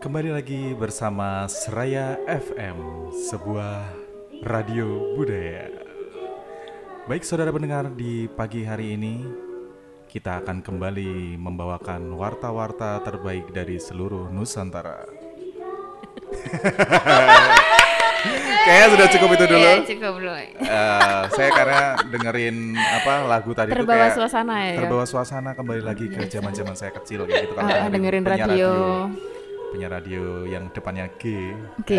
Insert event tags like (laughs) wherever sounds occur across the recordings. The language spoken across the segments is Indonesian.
Kembali lagi bersama Seraya FM, sebuah radio budaya. Baik saudara pendengar, di pagi hari ini kita akan kembali membawakan warta-warta terbaik dari seluruh Nusantara. (laughs) Kayaknya sudah cukup itu dulu. Iya, cukup dulu. Eh, saya karena dengerin apa lagu tadi itu Terbawa kayak suasana ya. terbawa suasana kembali lagi ke zaman-zaman saya kecil kayak gitu Ah, dengerin dengerin penyiar radio. penyiar radio yang depannya G. Oke.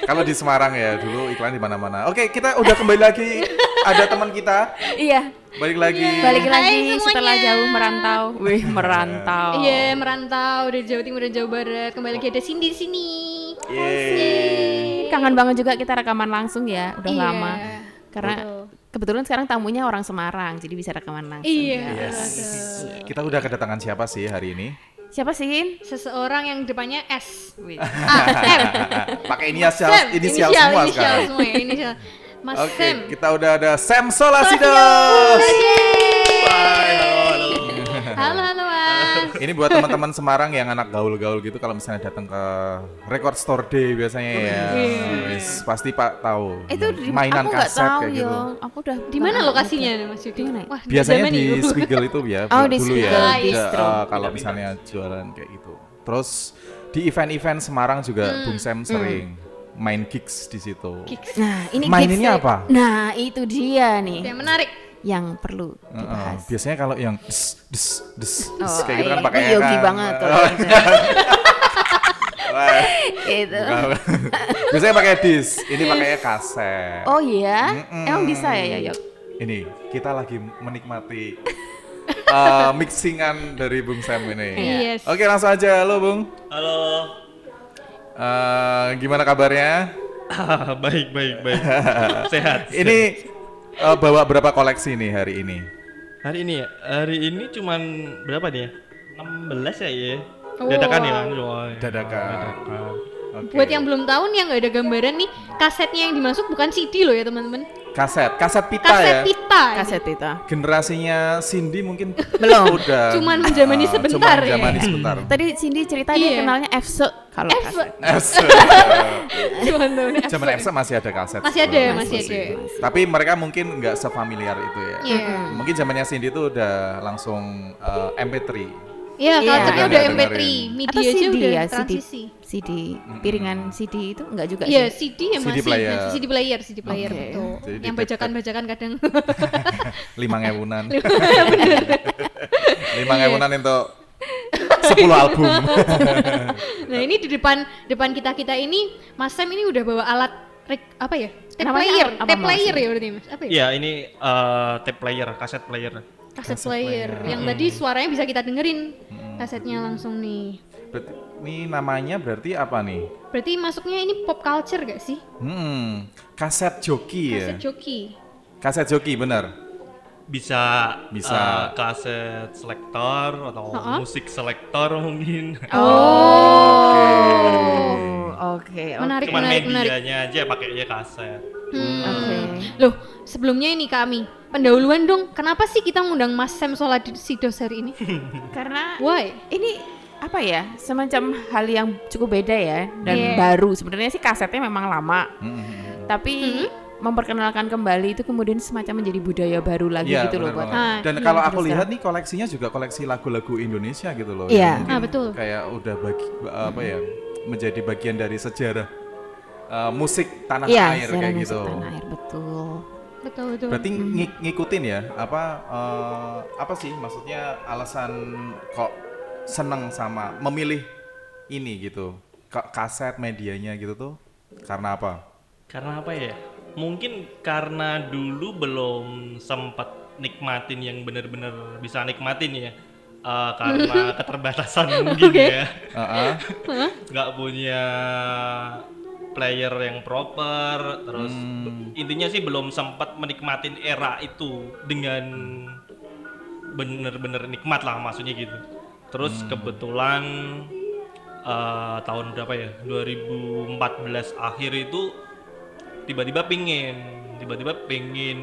Kalau di Semarang ya dulu iklan di mana-mana. Oke, kita udah kembali lagi. Ada teman kita iya, balik lagi. balik Hai lagi semuanya. setelah jauh merantau. Wih, merantau. Iya, merantau dari Jawa Timur dan Jawa Barat. Kembali lagi ada Cindy di sini. Yeay. Kangen banget juga kita rekaman langsung ya, udah Iya, lama. Karena betul. kebetulan sekarang tamunya orang Semarang, jadi bisa rekaman langsung. Iya. ya. Yes. Kita udah kedatangan siapa sih hari ini? Siapa sih? Seseorang yang depannya S. (laughs) Ah. Pakai inisial, Sam. inisial, semua inisial sekarang. semua ya, inisial. Mas Oke, Sam. kita udah ada Sam Solasidos. Halo, halo, Mas. Ini buat teman-teman Semarang yang anak gaul-gaul gitu kalau misalnya datang ke Record Store Day biasanya ya. Wis, pasti Pak tahu. Itu di, mainan aku nggak kaset tahu kayak yo. gitu. Aku udah Di mana lokasinya Mas Yudi? Di mana ya? Wah, Biasanya di nih. Spiegel itu ya Oh, di dulu Spiegel, ya. eh, kalau misalnya jualan kayak gitu. Terus di event-event Semarang juga Hmm. Bung Sam sering main gigs di situ. Kicks. Nah, ini Maininnya apa? Nah, itu dia nih Yang menarik. Yang perlu Heeh, dibahas. biasanya kalau yang des des des, des, Oh, kayak gitu kan iya, pakai itu yogi banget kalau Oh, (laughs) gitu. wah, itu. bukan. biasanya pakai dis, ini pakainya kaset. Oh iya, Mm-mm. emang bisa ya, Yok? Ini kita lagi menikmati uh, mixingan dari Bung Sam ini. Yes. Oke langsung aja, halo Bung. Halo. Uh, gimana kabarnya? Ah, (laughs) baik, baik, baik. (laughs) Sehat. Ini uh, bawa berapa koleksi nih hari ini? Hari ini ya? Hari ini cuman berapa nih ya? 16 ya ya? Dadakan ya? Wah, Dadakan. Dadakan. Oke. Buat yang belum tahu nih yang nggak ada gambaran nih, kasetnya yang dimasuk bukan CD loh ya teman-teman. Kaset, kaset pita Kaset ya. pita. Kaset itu. Generasinya Cindy mungkin (laughs) Belum. udah. Cuman menjamani uh, sebentar cuman ya. menjamani sebentar. Tadi Cindy cerita Iya. dia kenalnya FC kalau F. kaset. S. (laughs) Cuman tahu nih, F. Zaman F masih ada kaset. Masih ada, sebenarnya. masih ada. Tapi mereka mungkin nggak sefamiliar itu ya. Iya. Mungkin zamannya Cindy itu udah langsung uh, MP3. Iya, Iya. culture-nya Udah udah dengerin. MP3, Atau media aja CD udah ya, CD. transisi. CD, piringan CD itu enggak juga Iya, sih? CD ya CD masih, player. masih CD player, CD player Oke. betul. Jadi yang bajakan-bajakan kadang. (laughs) lima ngewunan. lima ngewunan untuk 10 album. (laughs) nah, ini di depan depan kita-kita ini Mas Sam ini udah bawa alat rek- apa ya? Tape Namanya player, tape player ya berarti Mas. Apa ya? Iya, ini eh, tape player, kaset player. Kaset player. Yang tadi suaranya bisa kita dengerin. Kasetnya langsung nih. Berarti, ini namanya berarti apa nih? Berarti masuknya ini pop culture gak sih? Hmm, kaset joki ya. Kaset joki. Kaset joki bener. Bisa Bisa. eh, kaset selektor atau Ha-ha. musik selektor mungkin. Oh, oke. Menarik, Cuman menarik, menarik. medianya aja pakainya kaset. Hmm. Oke. Loh, sebelumnya ini kami pendahuluan dong. Kenapa sih kita ngundang Mas Sam Solasidos hari ini? (laughs) Karena Why? ini apa ya semacam hal yang cukup beda ya dan Iya. baru sebenarnya sih kasetnya memang lama Hmm. tapi memperkenalkan kembali itu kemudian semacam menjadi budaya baru lagi Iya, gitu loh buat. Ah, Dan iya, kalau aku lihat nih koleksinya juga koleksi lagu-lagu Indonesia gitu loh. Iya. yang mungkin Ah, betul. Kayak udah bagi apa ya menjadi bagian dari sejarah uh, musik tanah iya air kayak musik gitu. tanah air betul Betul, betul. Berarti ngik- ngikutin ya apa uh, apa sih maksudnya alasan kok seneng sama memilih ini gitu Ka- kaset medianya gitu tuh karena apa? Karena apa ya? Mungkin karena dulu belum sempat nikmatin yang bener-bener bisa nikmatin ya. Eh, karena (laughs) keterbatasan (laughs) mungkin Oke. ya. Nggak punya player yang proper, terus Hmm. intinya sih belum sempat menikmatin era itu dengan bener-bener nikmat lah maksudnya gitu. Terus Hmm. kebetulan eh, tahun berapa ya? 2014 akhir itu tiba-tiba pingin tiba-tiba pingin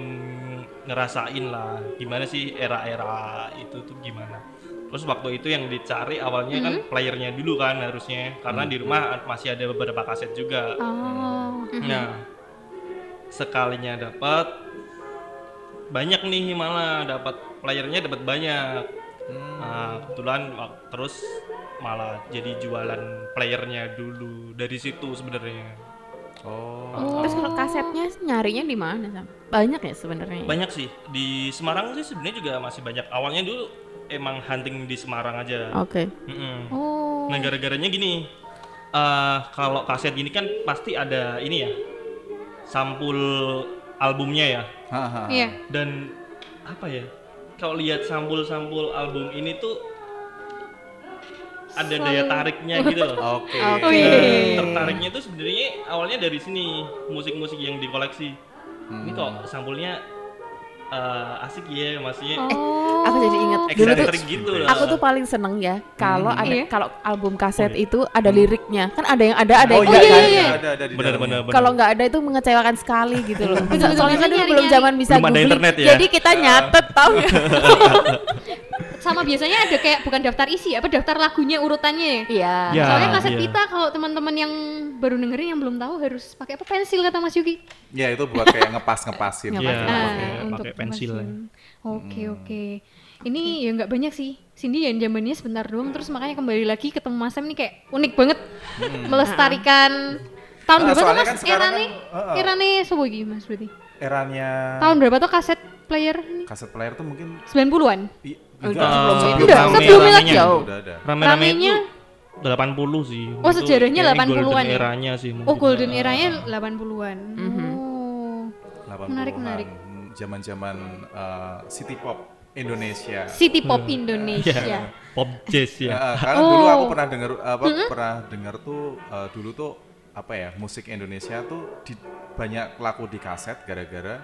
ngerasain lah gimana sih era-era itu tuh gimana terus waktu itu yang dicari awalnya kan playernya dulu kan harusnya karena di rumah masih ada beberapa kaset juga Oh. Nah, sekalinya dapat banyak nih malah dapat playernya dapat banyak. Nah, kebetulan terus malah jadi jualan playernya dulu dari situ sebenarnya. Oh. Terus kalau kasetnya nyarinya di mana? Banyak ya sebenarnya. Banyak sih di Semarang sih sebenarnya juga masih banyak. Awalnya dulu emang hunting di Semarang aja. Oke. Mm-mm. Oh. Nah, gara-garanya gini. eh kalau kaset gini kan pasti ada ini ya. Sampul albumnya ya. Haha. Iya. dan apa ya kalau lihat sampul-sampul album ini tuh ada daya tariknya gitu loh (laughs) Oke. Iya. Nah, tertariknya tuh sebenarnya awalnya dari sini musik-musik yang dikoleksi ini kok sampulnya eh, asik ya maksudnya. Oh. (laughs) Aku jadi inget dulu tuh gitu loh. aku tuh paling seneng ya kalau ada Iya. kalau album kaset itu ada liriknya. Kan ada yang ada ada Oh yang iya, iya, kan? iya, ada ada di benar benar kalau nggak ada itu mengecewakan sekali gitu loh. Soalnya kan dulu belum zaman bisa Belum ada internet ya? jadi kita nyatet tau nggak? (laughs) Sama biasanya ada kayak bukan daftar isi, apa daftar lagunya urutannya. iya Ya. Soalnya kaset iya. kita kalau teman-teman yang baru dengerin yang belum tahu harus pakai apa pensil kata Mas Yuki. Ya itu buat kayak ngepas-ngepasin. Ngepas. Iya, Ah, pakai untuk pakai pensil ya. pensil. Oke oke. Ini ya nggak banyak sih. Cindy yang zamannya sebentar doang terus makanya kembali lagi ketemu Mas Sam ini kayak unik banget melestarikan tahun Ah, berapa tuh Mas? kan sekarang Erane? kan, uh, uh. Erane sobo iki Mas berarti. Eranya Tahun berapa tuh kaset player ini? kaset player tuh mungkin 90-an. i- Udah, enggak, sebelum itu. Udah, jauh. Rame-rame itu 80 sih Oh, Itu sejarahnya kayaknya 80-an golden ya? eranya sih Oh, golden eranya 80-an. Mhm. Oh. 80-an, Menarik, menarik. hmm, Zaman-zaman uh, city pop Indonesia. City pop Indonesia. (laughs) Iya. pop jazz ya karena dulu Oh. aku pernah dengar apa pernah dengar tuh uh, dulu tuh apa ya musik Indonesia tuh di, banyak laku di kaset gara-gara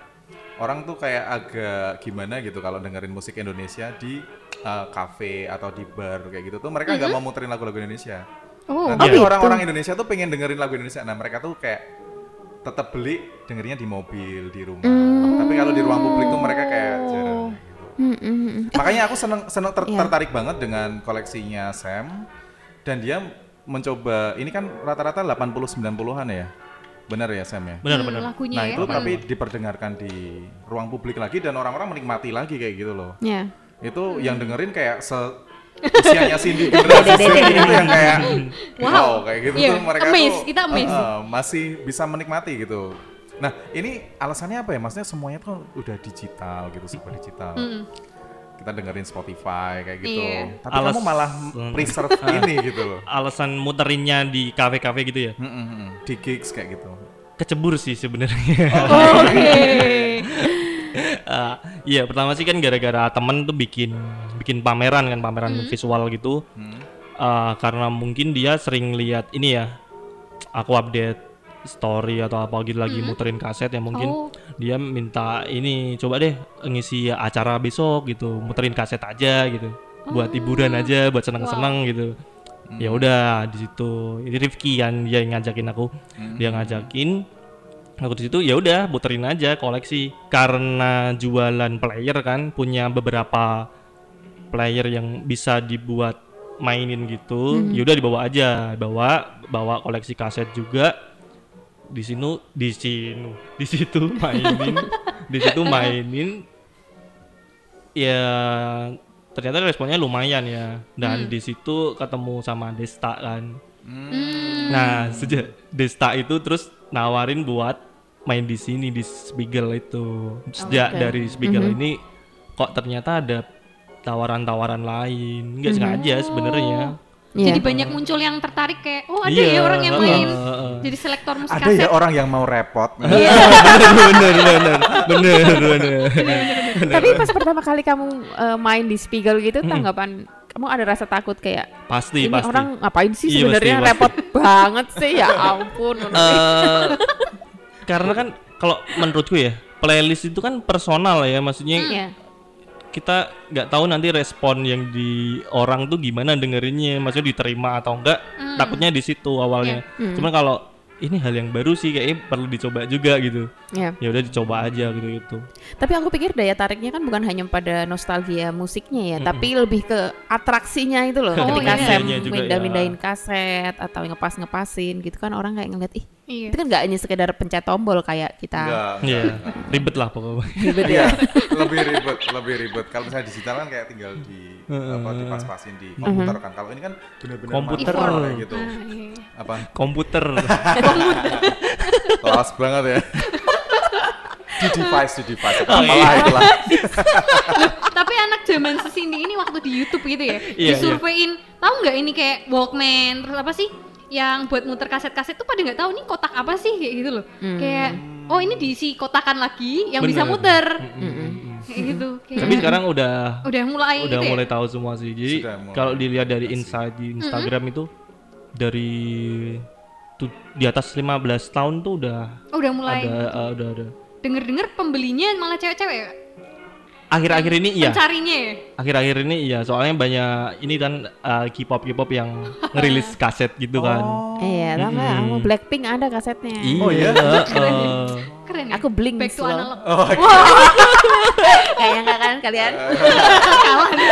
orang tuh kayak agak gimana gitu kalau dengerin musik Indonesia di uh, cafe atau di bar kayak gitu tuh mereka nggak mau muterin lagu-lagu Indonesia. Oh. Nah, tapi gitu. orang-orang Indonesia tuh pengen dengerin lagu Indonesia. Nah, mereka tuh kayak tetap beli dengerinnya di mobil, di rumah. Tapi kalau di ruang publik tuh mereka kayak jarang. gitu. Hmm, hmm, hmm. Makanya aku seneng, seneng ter- Iya. tertarik banget dengan koleksinya Sam dan dia mencoba ini kan rata-rata 80 90-an ya. Benar ya Sam ya? benar Hmm, benar lagunya Nah, ya. itu tapi diperdengarkan di ruang publik lagi dan orang-orang menikmati lagi kayak gitu loh. ya Itu yang dengerin kayak se (laughs) usianya Cindy generasi itu yang kayak Wow. wow, kayak gitu Iya, tuh mereka amazed, tuh kita amazed. uh, uh, masih bisa menikmati gitu. Nah, ini alasannya apa ya? Maksudnya semuanya tuh udah digital gitu, serba digital. Mm. Kita dengerin Spotify kayak gitu. Iya. Tapi Alas- kamu malah preserve (laughs) ini gitu loh. alasan muterinnya di kafe-kafe gitu ya Mm, mm. Di gigs kayak gitu. kecebur sih sebenarnya Oh, Oke. Eh, (laughs) Iya pertama sih kan gara-gara temen tuh bikin bikin pameran kan pameran visual gitu Hmm. Eh, karena mungkin dia sering lihat ini ya aku update story atau apa gitu lagi muterin kaset ya mungkin. Oh. dia minta ini coba deh ngisi acara besok gitu muterin kaset aja gitu. Buat hiburan aja buat seneng-seneng gitu. Ya udah di situ. Ini Rifki kan dia yang ngajakin aku. Dia ngajakin. Aku di situ ya udah muterin aja koleksi. Karena jualan player kan punya beberapa player yang bisa dibuat mainin gitu ya udah dibawa aja. Bawa bawa koleksi kaset juga di sini di sini di situ mainin di situ mainin. Ya ternyata responnya lumayan ya. Dan di situ ketemu sama Desta kan. Nah sejak Desta itu terus nawarin buat main di sini di Spiegel itu. Sejak Oke. dari Spiegel ini kok ternyata ada tawaran-tawaran lain. Nggak sengaja sebenarnya Iya. Jadi banyak muncul yang tertarik kayak oh ada Iya, ya orang yang main. heeh. Jadi selektor musik Ada kaset. ya orang yang mau repot. Iya. (laughs) bener bener bener bener Tapi pas pertama kali kamu eh, main di Spiegel gitu, tanggapan kamu ada rasa takut kayak pasti ini pasti orang ngapain sih Iya, sebenarnya repot banget sih ya ampun. (laughs) Eh, karena kan kalau menurutku ya playlist itu kan personal ya maksudnya Iya. Kita nggak tahu nanti respon yang di orang tuh gimana dengerinnya maksudnya diterima atau enggak takutnya di situ awalnya. Hmm. cuman kalau ini hal yang baru sih kayaknya perlu dicoba juga gitu Ya. ya udah dicoba aja gitu itu Tapi aku pikir daya tariknya kan bukan hanya pada nostalgia musiknya ya, tapi lebih ke atraksinya itu loh. Oh, (laughs) Ketika iya. Sam juga mindah-mindahin ya. kaset atau ngepas-ngepasin gitu kan orang kayak ngeliat ih Iya. itu kan nggak hanya sekedar pencet tombol kayak kita Enggak. Iya, ribet lah pokoknya. ribet ya. (laughs) lebih ribet, lebih ribet. Kalau misalnya digital kan kayak tinggal di apa dipas-pasin di komputer kan. Kalau ini kan benar-benar Komputer. kayak gitu. Ah, iya. Apa? Komputer. Kelas banget ya. di device, di device. Oh, Apalah iya. itulah. (laughs) Tapi anak zaman sesini ini waktu di YouTube gitu ya, Iya, disurvein, tahu nggak ini kayak Walkman, terus apa sih? Yang buat muter kaset-kaset tuh pada nggak tahu nih kotak apa sih kayak gitu loh. Kayak oh ini diisi kotakan lagi yang bisa Bener. muter. Mm-mm. Kayak gitu. Kayak Tapi sekarang udah udah mulai udah gitu mulai ya. tahu semua sih. Jadi kalau dilihat dari insight di Instagram itu dari tu- di atas 15 tahun tuh udah Oh, udah mulai. ada uh, udah ada. Denger-denger pembelinya malah cewek-cewek ya? Akhir-akhir ini iya. Pencarinya ya? Akhir-akhir ini iya, soalnya banyak ini kan uh, K-pop K-pop yang (laughs) ngerilis kaset gitu kan. Iya, tahu nggak? Kamu Blackpink ada kasetnya. Iya. Oh, iya? (laughs) uh, Keren ya? Aku Blink Back to loh. analog. Oh, (laughs) Kayaknya nggak kan kalian? Kalah deh.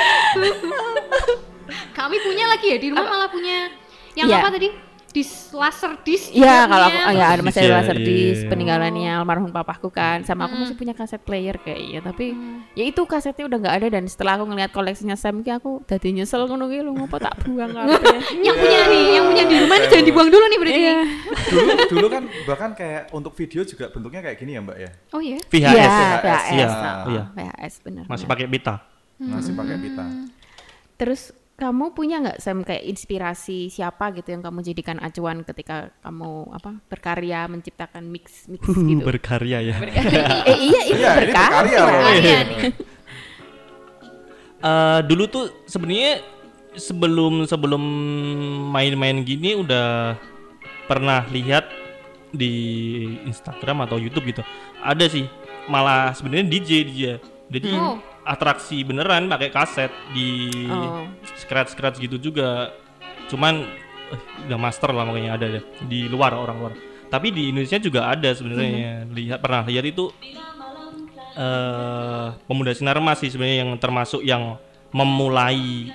Kami punya lagi ya di rumah malah punya yang Iya. apa tadi? Dis laser disc. Iya, juga kalau aku ya ada masih ada Iya, laser iya. disc peninggalannya almarhum papaku kan. Sama aku Hmm. masih punya kaset player kayaknya, tapi ya itu kasetnya udah nggak ada dan setelah aku ngeliat koleksinya Sam ki aku tadi nyesel ngono ki lu ngopo tak buang (laughs) kabeh. yang punya nih, yang punya di rumah nih jangan dibuang dulu nih berarti. Iya. dulu dulu kan bahkan kayak untuk video juga bentuknya kayak gini ya, Mbak ya. Oh iya. VHS Iya, VHS, VHS. iya, nah, iya. VHS benar. masih pakai pita. Masih pakai pita. Terus kamu punya nggak Sam kayak inspirasi siapa gitu yang kamu jadikan acuan ketika kamu apa berkarya menciptakan mix mix (laughs) gitu? Berkarya ya. eh iya ini Iya, ini berkarya. Berkarya nih. Eh, dulu tuh sebenarnya sebelum sebelum main-main gini udah pernah lihat di Instagram atau YouTube gitu. Ada sih malah sebenarnya DJ dia. Jadi Oh. Atraksi beneran pakai kaset di Oh. scratch scratch gitu juga. Cuman eh, udah master lah makanya ada deh di luar orang luar. Tapi di Indonesia juga ada sebenarnya. Lihat pernah lihat itu eh pemuda sinar emas sih sebenarnya yang termasuk yang memulai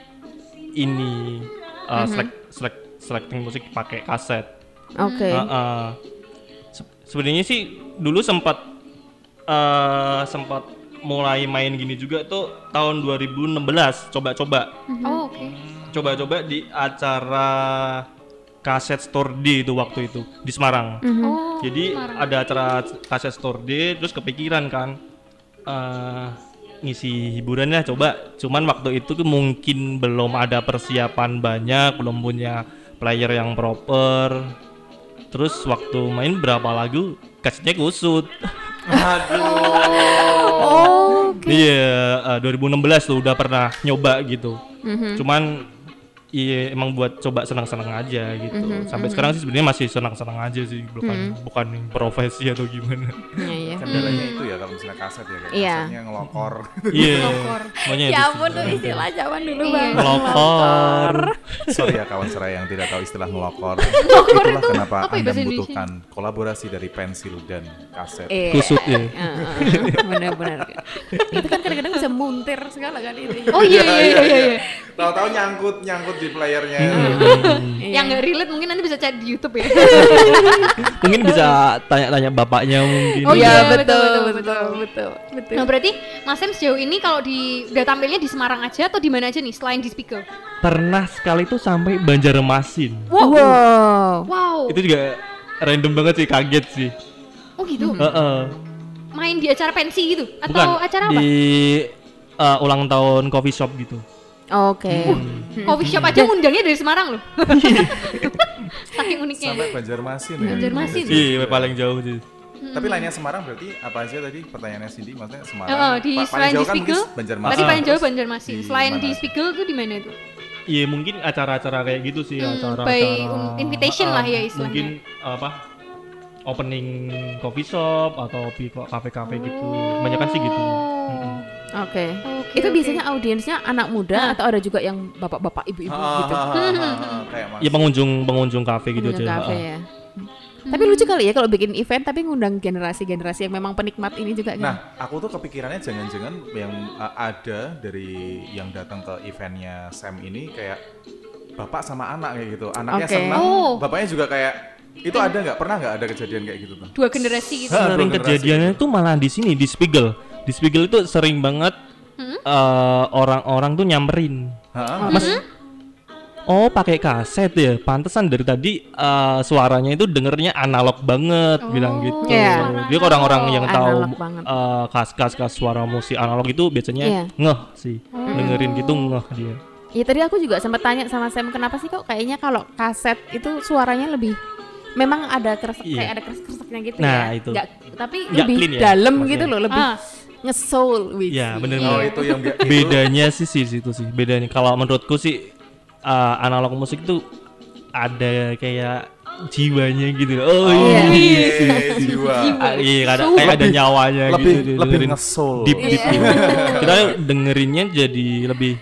ini uh, select, select, selecting musik pakai kaset. Oke. Heeh. Se- Sebenarnya sih dulu sempat eh sempat mulai main gini juga tuh tahun 2016 coba-coba Oh oke. coba-coba di acara kaset store D itu waktu itu di Semarang. Oh. Jadi Semarang. ada acara kaset store D terus kepikiran kan eh ngisi hiburan lah coba. Cuman waktu itu tuh mungkin belum ada persiapan banyak, belum punya player yang proper. Terus waktu main berapa lagu kasetnya kusut. Oh, oke. Iya, eh, 2016 tuh udah pernah nyoba gitu. Mhm. Cuman iya emang buat coba senang-senang aja gitu. Mhm, Sampai sekarang sih sebenarnya masih senang-senang aja sih, bukan bukan profesi atau gimana. Iya, iya. Kendalanya itu ya kalau misalnya kaset ya kayak Iya. kasetnya ngelokor. Iya. Ngelokor. Makanya Ya itu ampun tuh istilah zaman dulu Iya. banget. Ngelokor. Sorry ya kawan seraya yang tidak tahu istilah ngelokor. Itulah itu kenapa apa ya Anda membutuhkan kolaborasi dari pensil dan kaset. Eh, Kusut ya. benar-benar. itu kan kadang-kadang bisa muntir segala kan itu. Oh iya iya iya iya. Tahu-tahu nyangkut nyangkut di playernya. Iya. (laughs) Yang nggak relate mungkin nanti bisa cari di YouTube ya. (laughs) Mungkin bisa tanya-tanya bapaknya mungkin. Oh iya, iya, betul, betul, betul, betul. betul, betul. Nah berarti Mas Sam sejauh ini kalau di udah tampilnya di Semarang aja atau di mana aja nih selain di speaker? Pernah sekali tuh sampai Banjarmasin. Wow. Wow. Wow. Itu juga random banget sih, kaget sih. Oh gitu. Heeh. Main di acara pensi gitu atau Bukan acara apa? di eh, ulang tahun coffee shop gitu. Oke. Coffee shop aja ngundangnya dari Semarang loh. (laughs) Saking uniknya. Sampai Banjarmasin ya. Banjarmasin. Iya, paling jauh sih. Tapi lainnya Semarang berarti apa aja tadi pertanyaannya Cindy maksudnya Semarang. Oh, oh, di Pa- selain di jauh kan Spiegel, mungkin Banjarmasin. Tadi paling jauh Banjarmasin. di Selain mana di? Spiegel tuh di mana itu? Iya mungkin acara-acara kayak gitu sih Hmm, acara-acara by invitation lah ya istilahnya. mungkin apa opening coffee shop atau kafe-kafe gitu banyak kan sih gitu Mm-mm. Oke. Oke, Itu oke. biasanya audiensnya anak muda atau ada juga yang bapak-bapak, ibu-ibu Ah, gitu? ah, ah, ah, ah, (laughs) kayak mas. ya pengunjung pengunjung kafe gitu Pengunjung aja kafe ah. ya. Tapi lucu kali ya kalau bikin event tapi ngundang generasi-generasi yang memang penikmat ini juga kan. Nah, aku tuh kepikirannya jangan-jangan yang uh, ada dari yang datang ke eventnya Sam ini kayak bapak sama anak kayak gitu. Anaknya Oke. senang, Oh. bapaknya juga kayak itu ada nggak? Pernah nggak ada kejadian kayak gitu tuh? Dua generasi gitu. Sering dua generasi. kejadiannya tuh malah di sini di Spiegel di Spiegel itu sering banget eh, orang-orang tuh nyamperin Hah? mas oh pakai kaset ya pantesan dari tadi eh, suaranya itu dengernya analog banget bilang gitu Iya. dia orang-orang yang tahu Analog eh, kas-kas kas suara musik analog itu biasanya Iya. ngeh sih dengerin gitu ngeh dia Iya tadi aku juga sempat tanya sama Sam kenapa sih kok kayaknya kalau kaset itu suaranya lebih memang ada kresek Iya. kayak ada kresek-kreseknya gitu Nah, ya. itu. Nggak- tapi Nggak lebih clean ya, dalam maksudnya. gitu loh, lebih Ah. Nge-soul wih. Iya, bener Oh, itu yang bi- itu- bedanya sih sih situ sih bedanya kalau menurutku sih eh, analog musik tuh ada kayak jiwanya gitu oh Iya. iya Eh, jiwa. Ah, iya ada kayak ada nyawanya lebih gitu lebih dengerin nge-soul. deep deep gitu. kita dengerinnya jadi lebih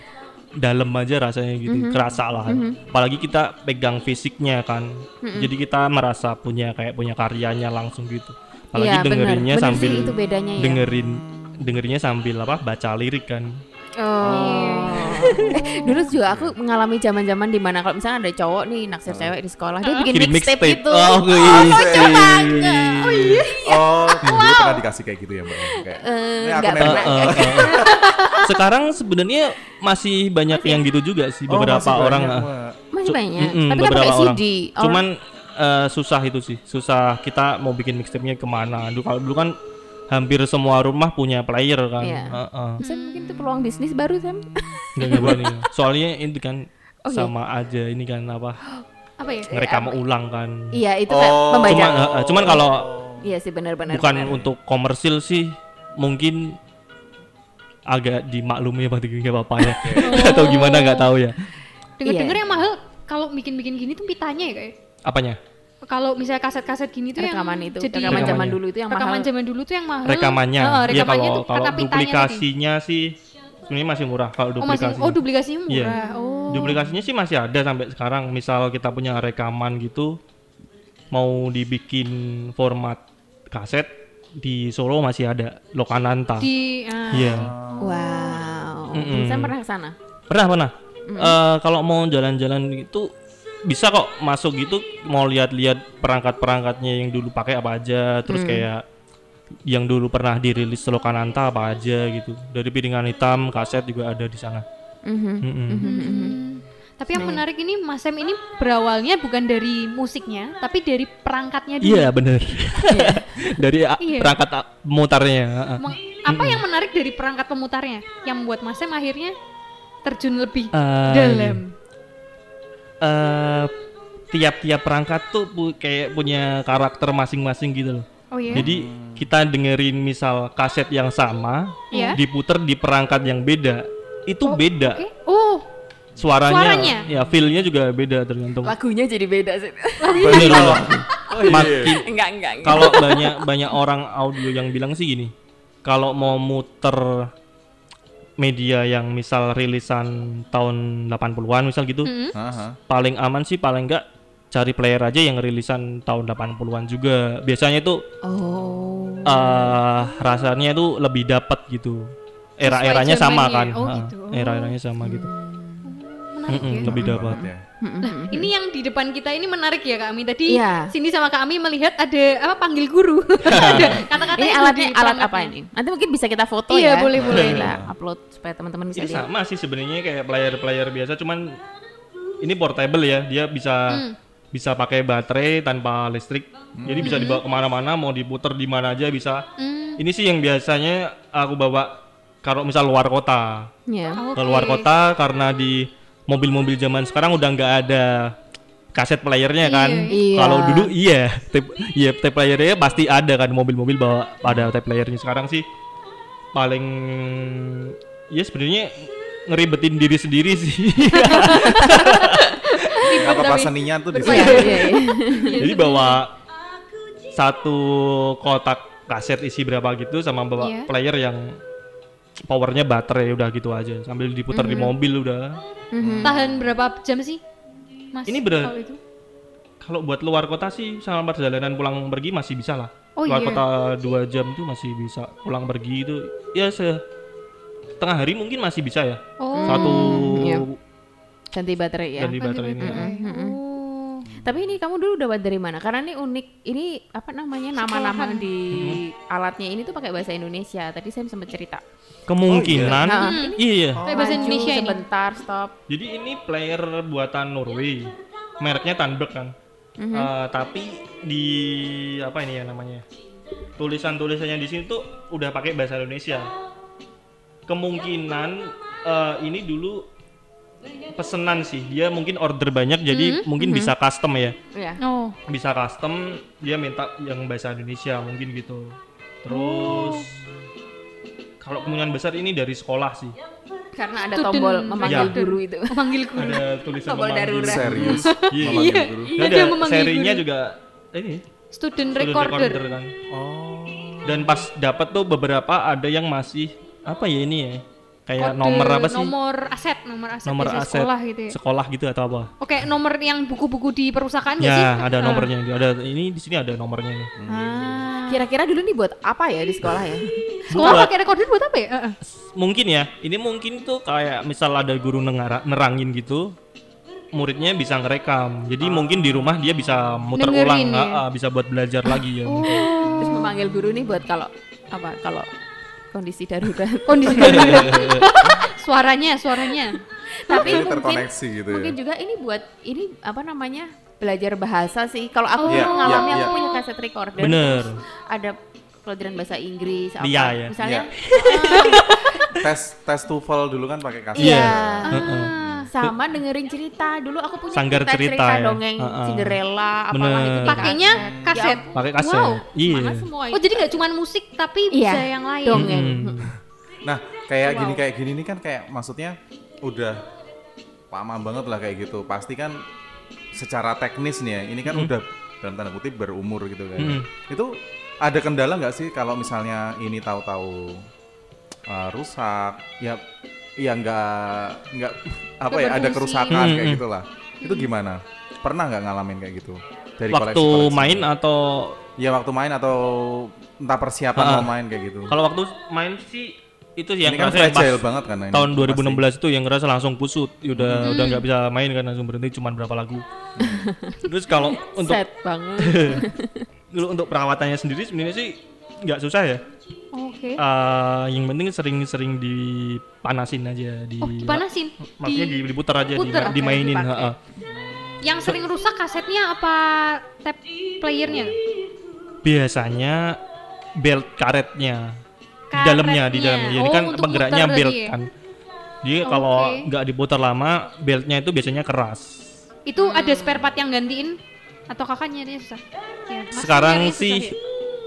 dalam aja rasanya gitu Mhm. kerasa lah apalagi kita pegang fisiknya kan Mhm. jadi kita merasa punya kayak punya karyanya langsung gitu apalagi Iya, bener. dengerinnya Bener sambil sih, itu bedanya ya. dengerin dengerinnya sambil apa baca lirik kan Oh. Eh, dulu juga aku mengalami zaman-zaman di mana kalau misalnya ada cowok nih naksir cewek di sekolah, dia bikin Kirim mixtape mixtape. gitu. Oh, lucu iya. banget. Oh iya. Oh, (laughs) dulu pernah dikasih kayak gitu ya, Mbak? Kayak, "Ini aku nggak nembak." pernah. Eh, eh, eh. Sekarang sebenarnya masih banyak yang gitu juga sih Oh, beberapa masih orang. banyak, ah. Masih banyak. mm-mm, Tapi kan pakai orang. CD. Oh, Cuman eh, susah itu sih, susah kita mau bikin mixtape-nya ke mana. Dulu kalau dulu kan hampir semua rumah punya player kan. Iya. Heeh. Sam mungkin itu peluang bisnis baru Sam. Nggak nggak berani. (laughs) Soalnya itu kan Oh, iya. sama aja ini kan apa Apa ya? ngerekam ulang kan. Iya, itu kayak Oh. membaca. Cuman, eh, eh, cuman kalau Iya sih benar-benar. bukan benar. untuk komersil sih mungkin agak dimaklumi apa nggak apa-apa ya (laughs) atau gimana nggak tahu ya Dengar-dengar Iya. yang mahal kalau bikin-bikin gini tuh pitanya ya kayak. apanya Kalau misalnya kaset-kaset gini tuh rekaman yang itu, jadi rekaman zaman dulu itu yang rekaman mahal. zaman dulu tuh yang mahal. rekamannya Heeh, ya rekamannya kalau tuh kalau pitanya tadi. duplikasinya sih sebenarnya masih murah kalau Oh masih duplikasi oh duplikasinya murah. Oh. duplikasinya sih masih ada sampai sekarang misal kita punya rekaman gitu mau dibikin format kaset di Solo masih ada Lokananta Di ah. iya Wow. Mm-mm. Sam pernah ke sana? pernah pernah Eh, kalau mau jalan-jalan itu bisa kok masuk gitu mau lihat-lihat perangkat-perangkatnya yang dulu pakai apa aja terus kayak yang dulu pernah dirilis Lokananta apa aja gitu dari piringan hitam kaset juga ada di sana Mhm. Mm-mm. Hmm. Tapi yang menarik ini Mas Sam ini berawalnya bukan dari musiknya, tapi dari perangkatnya dulu. iya bener (laughs) dari a- Iya. perangkat a- mutarnya heeh. Meng- Apa yang menarik dari perangkat pemutarnya yang membuat Mas Sam akhirnya terjun lebih Eh, dalam? Eh tiap-tiap perangkat tuh pu- kayak punya karakter masing-masing gitu loh Oh iya. Jadi kita dengerin misal kaset yang sama, Iya. diputer di perangkat yang beda, itu beda Oke. Oh, suaranya, Suaranya? ya feelnya juga beda tergantung. Lagunya jadi beda sih. Bener loh. (laughs) Makin enggak, enggak, enggak. kalau banyak banyak orang audio yang bilang sih gini, kalau mau muter media yang misal rilisan tahun 80-an misal gitu, Mm-mm. Aha. paling aman sih paling enggak cari player aja yang rilisan tahun 80-an juga. Biasanya itu Oh. eh rasanya itu lebih dapat gitu. Era-eranya sama kan. Oh, gitu. Era-eranya sama gitu. Menarik Mm-mm, ya. lebih dapat. Ya. Nah, ini yang di depan kita ini menarik ya Kak Ami. Tadi Iya. sini sama Kak Ami melihat ada apa panggil guru. (laughs) ada kata-kata Ini alatnya alat apa ini? Nanti mungkin bisa kita foto Iya, ya. boleh, boleh. Kita upload supaya teman-teman bisa Ini lihat. sama sih sebenarnya kayak player-player biasa cuman ini portable ya. Dia bisa Hmm. bisa pakai baterai tanpa listrik. Jadi bisa dibawa ke mana-mana, mau diputer di mana aja bisa. Hmm. Ini sih yang biasanya aku bawa kalau misal luar kota. Ya. Oke. Ke luar kota karena di mobil-mobil zaman sekarang udah nggak ada kaset playernya kan. Iya. Kalau dulu iya, tape, iya tape playernya pasti ada kan mobil-mobil bawa ada tape playernya. Sekarang sih paling ya sebenarnya ngeribetin diri sendiri sih. Nggak apa-apa seninya tuh di Iya, iya, iya. Jadi bawa satu kotak kaset isi berapa gitu sama bawa Iya. player yang powernya baterai udah gitu aja sambil diputar di mobil udah. Mhm. Tahan berapa jam sih? Mas. Ini bener- kalau itu? kalau buat luar kota sih sama perjalanan pulang pergi masih bisa lah. Oh luar iya. kota dua jam tuh masih bisa pulang pergi itu ya se setengah hari mungkin masih bisa ya. Oh. Satu iya. Ganti baterai ya. ganti baterai ini. Oh. Tapi ini kamu dulu dapat dari mana? Karena ini unik. Ini apa namanya nama-nama Sekolahan. di alatnya ini tuh pakai bahasa Indonesia. Tadi saya sempat cerita. Kemungkinan Nah, iya. Kayak bahasa Maju, Indonesia ini. Sebentar, stop. Jadi ini player buatan Norway. Mereknya Tandberg kan. Mhm. Eh, tapi di apa ini ya namanya? Tulisan-tulisannya di sini tuh udah pakai bahasa Indonesia. Kemungkinan eh, ini dulu pesenan sih. Dia mungkin order banyak jadi mungkin bisa custom ya. Ya. Oh. Bisa custom dia minta yang bahasa Indonesia mungkin gitu. Terus kalau kemungkinan besar ini dari sekolah sih. Karena ada Student tombol memanggil Ya. guru itu. (laughs) Oh, panggil guru. Ada tulisan Tombol memanggil. darurat. Serius. Iya. Memanggil guru. Dan Ada ada memanggil serinya guru. juga ini Student student recorder. kan. Oh. Dan pas dapat tuh beberapa ada yang masih apa ya ini ya? Kayak Kode nomor apa sih? Nomor aset, nomor aset Nomor aset sekolah gitu ya. Sekolah gitu atau apa? Oke, nomor yang buku-buku di perusahaan nggak sih? Ya, ada Ah. nomornya. Ada ini di sini ada nomornya nih. Ah. Kira-kira dulu nih buat apa ya di sekolah ya? Sekolah pakai recorder buat apa ya? Ah, ah. Mungkin ya. Ini mungkin tuh kayak misal ada guru nengara- nerangin gitu, muridnya bisa ngerekam. Jadi mungkin di rumah dia bisa muter Dengerin ulang, ya? ah, ah, bisa buat belajar lagi ya. Oh. Terus memanggil guru nih buat kalau apa? Kalau kondisi darurat. (laughs) Kondisi darurat. suaranya, suaranya. Tapi mungkin terkoneksi gitu ya. mungkin juga ini buat ini apa namanya? belajar bahasa sih. Kalau aku Iya, mengalami iya, aku iya. punya kaset recorder. Bener. Ada pelajaran bahasa Inggris apa Iya, ya. misalnya (laughs) tes tes TOEFL dulu kan pakai kaset. Iya. Heeh. Sama dengerin cerita dulu aku punya Sanggar kita cerita ya. dongeng Heeh. Cinderella apalah Bener. itu Pakainya kaset. Ya, Pakai kaset. Wow, Iya. semua Oh, jadi nggak cuma musik tapi Iya, bisa yang lain. dongeng. Hmm. (laughs) Nah, kayak gini kayak gini nih kan kayak maksudnya udah paham banget lah kayak gitu. Pasti kan secara teknis nih ya, ini kan udah dalam tanda kutip berumur gitu kan. Hmm. Itu ada kendala nggak sih kalau misalnya ini tahu-tahu uh, rusak? Ya ya nggak nggak apa ya ada kerusakan Hmm, kayak hmm. gitulah. Itu gimana? Pernah nggak ngalamin kayak gitu? Dari Waktu koleksi-koleksi? main atau Ya waktu main atau entah persiapan Ah. mau main kayak gitu. kalau waktu main sih itu yang ini kan yang fragile pas banget kan ini tahun pasti. 2016 itu yang ngerasa langsung kusut udah udah nggak bisa main kan langsung berhenti cuman berapa lagu (laughs) terus kalau untuk Sad banget. (laughs) dulu untuk perawatannya sendiri sebenarnya sih nggak susah ya Oke. Eh, yang penting sering-sering dipanasin aja di Oh, dipanasin. maksudnya Di- di, diputar aja di- puter. dimainin Dipakai. heeh. Yang sering rusak kasetnya apa tape playernya? biasanya belt karetnya di dalamnya di dalamnya jadi Oh, kan penggeraknya belt ya? kan jadi kalau Oke. nggak diputar lama beltnya itu biasanya keras Itu ada spare part yang gantiin atau kakaknya dia susah? Ya, sekarang nyari susah sih ya?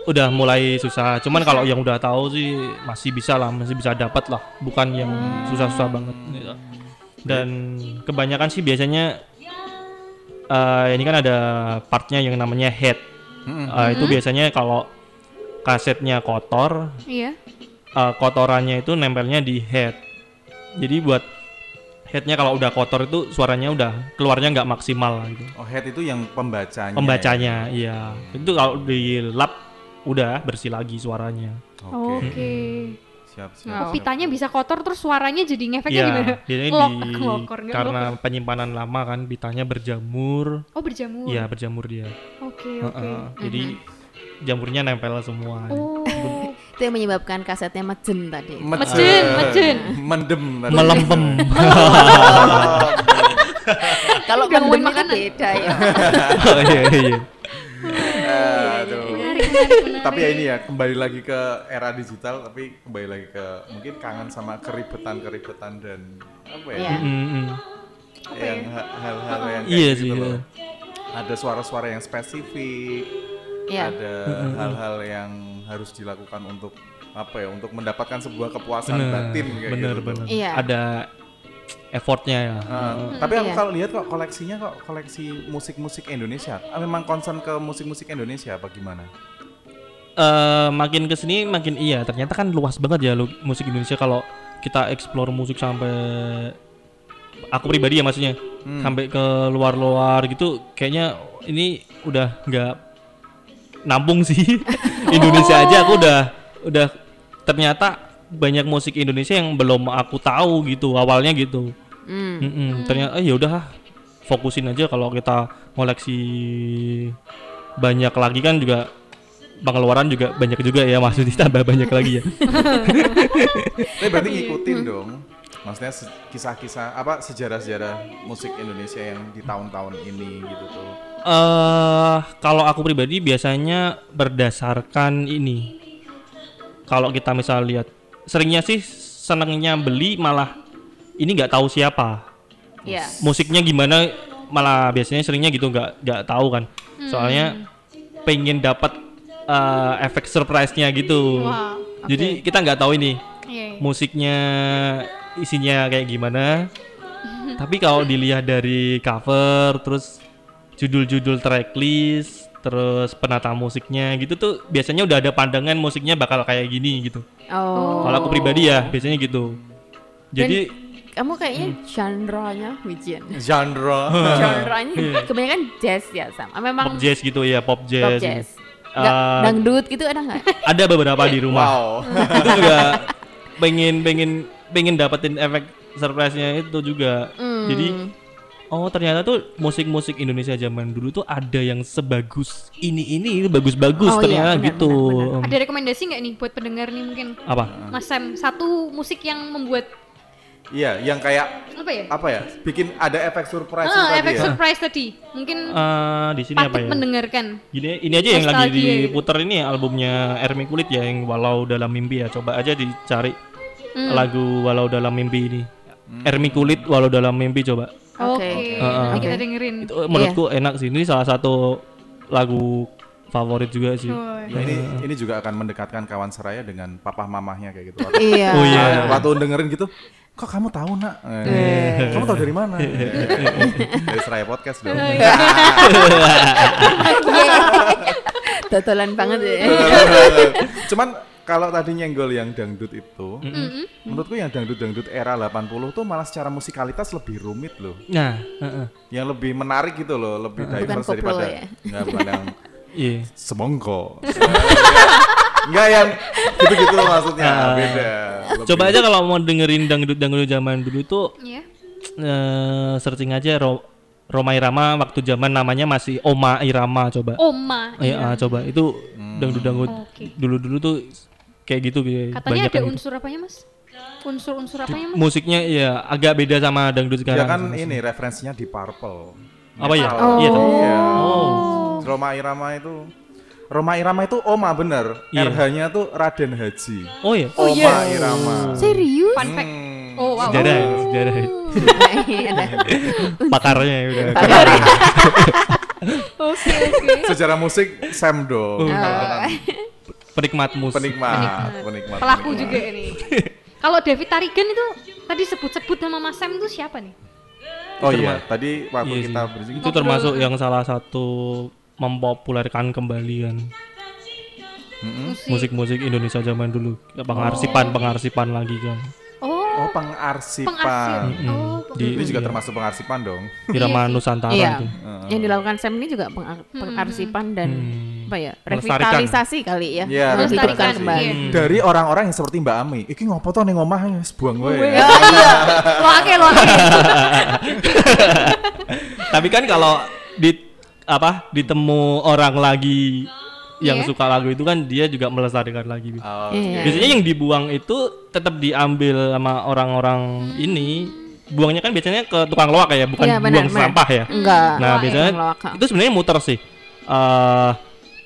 Udah mulai susah cuman kalau yang udah tahu sih masih bisa lah masih bisa dapat lah bukan yang Hmm. susah-susah banget gitu. dan kebanyakan sih biasanya eh, ini kan ada partnya yang namanya head Mm-mm. Eh, itu biasanya kalau kasetnya kotor Iya. eh, kotorannya itu nempelnya di head jadi buat headnya kalau udah kotor itu suaranya udah keluarnya nggak maksimal gitu Oh head itu yang pembacanya. pembacanya iya itu kalau di lap udah bersih lagi suaranya ya? Oke. Oke. Siap siap. Oh, siap. pitanya bisa kotor terus suaranya jadi ngefeknya Iya, gimana? Lok- di lokor, karena lokor. penyimpanan lama kan pitanya berjamur Oh berjamur. iya berjamur dia Oke oke. Heeh, jadi jamurnya nempel semua Oh. itu yang menyebabkan kasetnya mejen tadi. Mejen, mejen. Mendem tadi. melempem Kalau mendem itu makanan. beda ya. (laughs) oh, iya, iya. Aduh. Menarik, menarik, menarik. Tapi ya ini ya kembali lagi ke era digital tapi kembali lagi ke mungkin kangen sama keribetan-keribetan dan apa ya? Iya. Mm, mm. Yang ha- hal-hal yang kayak Iya gitu sih, loh. iya. Ada suara-suara yang spesifik. Iya. Ada hal-hal yang harus dilakukan untuk apa ya? Untuk mendapatkan sebuah kepuasan bener batin kayak bener gitu. bener Iya. ada effortnya ya Uh, tapi aku iya. kalau lihat kok koleksinya kok koleksi musik-musik Indonesia. Ah, Memang concern ke musik-musik Indonesia apa gimana? Eh, makin ke sini makin iya ternyata kan luas banget ya lu- musik Indonesia kalau kita explore musik sampai aku pribadi ya maksudnya. Hmm. sampai ke luar-luar gitu kayaknya ini udah nggak nampung sih. (laughs) Indonesia aja aku udah udah ternyata banyak musik Indonesia yang belum aku tahu gitu awalnya gitu. Hmm. Mm-mm, ternyata eh, ya udah fokusin aja kalau kita koleksi banyak lagi kan juga pengeluaran juga banyak juga ya maksudnya (laughs) tambah banyak lagi ya (laughs) Tapi berarti ngikutin dong. Maksudnya kisah-kisah apa sejarah-sejarah musik Indonesia yang di tahun-tahun ini gitu tuh. eh kalau aku pribadi biasanya berdasarkan ini. Kalau kita misal lihat, seringnya sih senengnya beli malah ini nggak tahu siapa. Iya. Musiknya gimana malah biasanya seringnya gitu nggak nggak tahu kan. Soalnya pengen dapat eh, efek surprise-nya gitu. Wah. Jadi kita nggak tahu ini Iya. iya. musiknya isinya kayak gimana. (laughs) Tapi kalau dilihat dari cover terus judul-judul tracklist terus penata musiknya gitu tuh biasanya udah ada pandangan musiknya bakal kayak gini gitu. Oh. Kalau aku pribadi ya biasanya gitu. Jadi kamu kayaknya genre-nya Wijian. Genre. (laughs) genre-nya kebanyakan jazz ya sama. Memang pop jazz gitu ya, pop jazz. pop jazz. Nggak, dangdut gitu ada nggak? (laughs) ada beberapa di rumah. wow. (laughs) itu juga pengen pengen pengen dapetin efek surprise-nya itu juga. Hmm. Jadi oh ternyata tuh musik-musik Indonesia zaman dulu tuh ada yang sebagus ini ini ini bagus-bagus Oh, iya, ternyata benar, gitu. benar, Em, Ada rekomendasi nggak nih buat pendengar nih mungkin? Apa? Mas Sam, satu musik yang membuat Iya, yang kayak apa ya? apa ya? Bikin ada efek surprise Ah, tadi efek ya. surprise tadi. Mungkin Eh, di sini apa ya? mendengarkan. Gini ini aja yang lagi gitu. diputer ini albumnya Ermi Kulit ya yang Walau Dalam Mimpi ya. Coba aja dicari Hmm. lagu Walau Dalam Mimpi ini. Ermi Kulit Walau Dalam Mimpi coba. Oke, Oke. Heeh. Nanti kita dengerin. Itu menurutku enak sih. Ini salah satu lagu favorit juga sih. Oh, Nah, ini ini juga akan mendekatkan kawan seraya dengan papa mamahnya kayak gitu. (laughs) Waktu, Iya. Oh iya. waktu dengerin gitu, kok kamu tahu nak? Eh, Kamu tahu dari mana? dari (laughs) Seraya Podcast dong. (laughs) (laughs) Totolan banget ya. Cuman kalau tadi nyenggol yang dangdut itu, menurutku yang dangdut-dangdut era 80 tuh malah secara musikalitas lebih rumit loh. Nah, heeh. Yang lebih menarik gitu loh, lebih Bukan diverse koplo daripada ya? Enggak, bukan yang iya. semongko. (laughs) Enggak yang gitu-gitu maksudnya, beda. Lebih- Coba aja kalau mau dengerin dangdut-dangdut zaman dulu tuh Iya. eh, searching aja Ro Roma Irama waktu zaman namanya masih Oma Irama coba. Oma. Iya, ah, coba itu dangdut-dangdut Oke. dulu-dulu tuh kayak gitu kayak Katanya banyak ada kan gitu. unsur apanya, Mas? Unsur-unsur apanya, Mas? Musiknya ya agak beda sama dangdut Dia sekarang. kan ini referensinya di Purple. Apa ya? Iya tuh. Iya. Oh. Roma Irama itu Roma Irama itu Oma bener. Iya. RH-nya tuh Raden Haji. Oh ya. Oh, Oma iya. Irama. Serius? Fun fact. Hmm. Oh, wow. Sejarah, sejarah. Ada. (laughs) Pakarnya ya udah. Oke, oke. Secara musik Sam dong. Penikmat musik. Penikmat, penikmat. Pelaku penikmat. juga ini. (laughs) Kalau David Tarigan itu tadi sebut-sebut nama Mas Sam itu siapa nih? Oh iya, tadi waktu Iya kita sih. berisik Itu termasuk yang salah satu mempopulerkan kembali kan Musik. musik-musik Indonesia zaman dulu. Pengarsipan, pengarsipan lagi kan. Oh, Oh, pengarsipan. pengarsip. Mm-mm. Oh, Di Ini juga iya. termasuk pengarsipan dong. Irama Nusantara Iya. itu. Yang dilakukan Sam ini juga peng- pengarsipan dan Hmm. Apa ya? Revitalisasi kali ya. Iya, Melestarikan revitalisasi. kembali. Iya. Dari orang-orang yang seperti Mbak Ami. Iki ngopo to ning omah wis buang gue. Ya, iya. Lo ake, lo ake. (laughs) Tapi kan kalau di apa ditemu orang lagi yang Iya. suka lagu itu kan dia juga melestarikan lagi. Oh, Iya. Biasanya yang dibuang itu tetap diambil sama orang-orang ini. Buangnya kan biasanya ke tukang loak ya, bukan Iya, benar, buang benar. sampah ya. Enggak. Nah, Loak ya, biasanya itu sebenarnya muter sih. Eh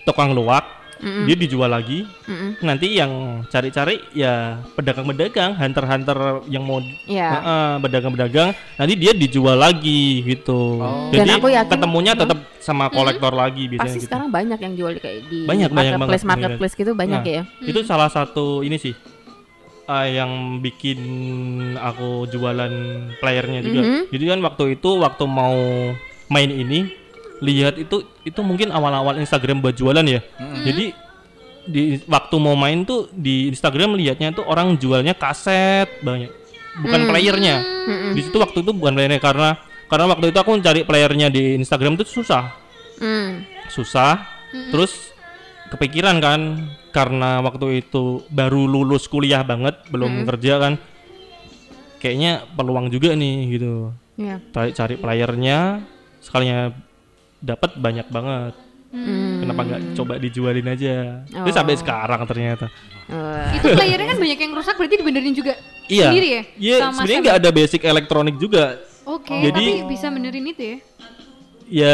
tukang loak Mm-mm. dia dijual lagi. Mm-mm. Nanti yang cari-cari ya pedagang-pedagang, hunter-hunter yang mau Iya. Heeh, pedagang-pedagang nanti dia dijual lagi gitu. Oh. Jadi Dan aku yakin- ketemunya tetap sama kolektor lagi biasanya Pasti gitu. sekarang banyak yang jual di- kayak di Banyak, banyak marketplace banget, marketplace gitu banyak Nah, ya. Itu salah satu ini sih eh, yang bikin aku jualan playernya juga. Mhm. Jadi kan waktu itu waktu mau main ini lihat itu itu mungkin awal-awal Instagram buat jualan ya. Jadi di waktu mau main tuh di Instagram lihatnya tuh orang jualnya kaset banyak. bukan playernya. Di situ waktu itu bukan playernya karena karena waktu itu aku cari playernya di Instagram itu susah, Hmm. susah. Terus kepikiran kan karena waktu itu baru lulus kuliah banget, belum kerja kan. Kayaknya peluang juga nih gitu. Ya. Cari cari playernya sekalinya dapat banyak banget. Kenapa nggak coba dijualin aja? Terus sampai Oh. sekarang ternyata. Wah. Itu playernya kan banyak yang rusak berarti dibenerin juga Iya. sendiri ya? Iya, Sama sebenarnya nggak ada basic elektronik juga. Oke, Jadi- tapi bisa benerin itu ya? Ya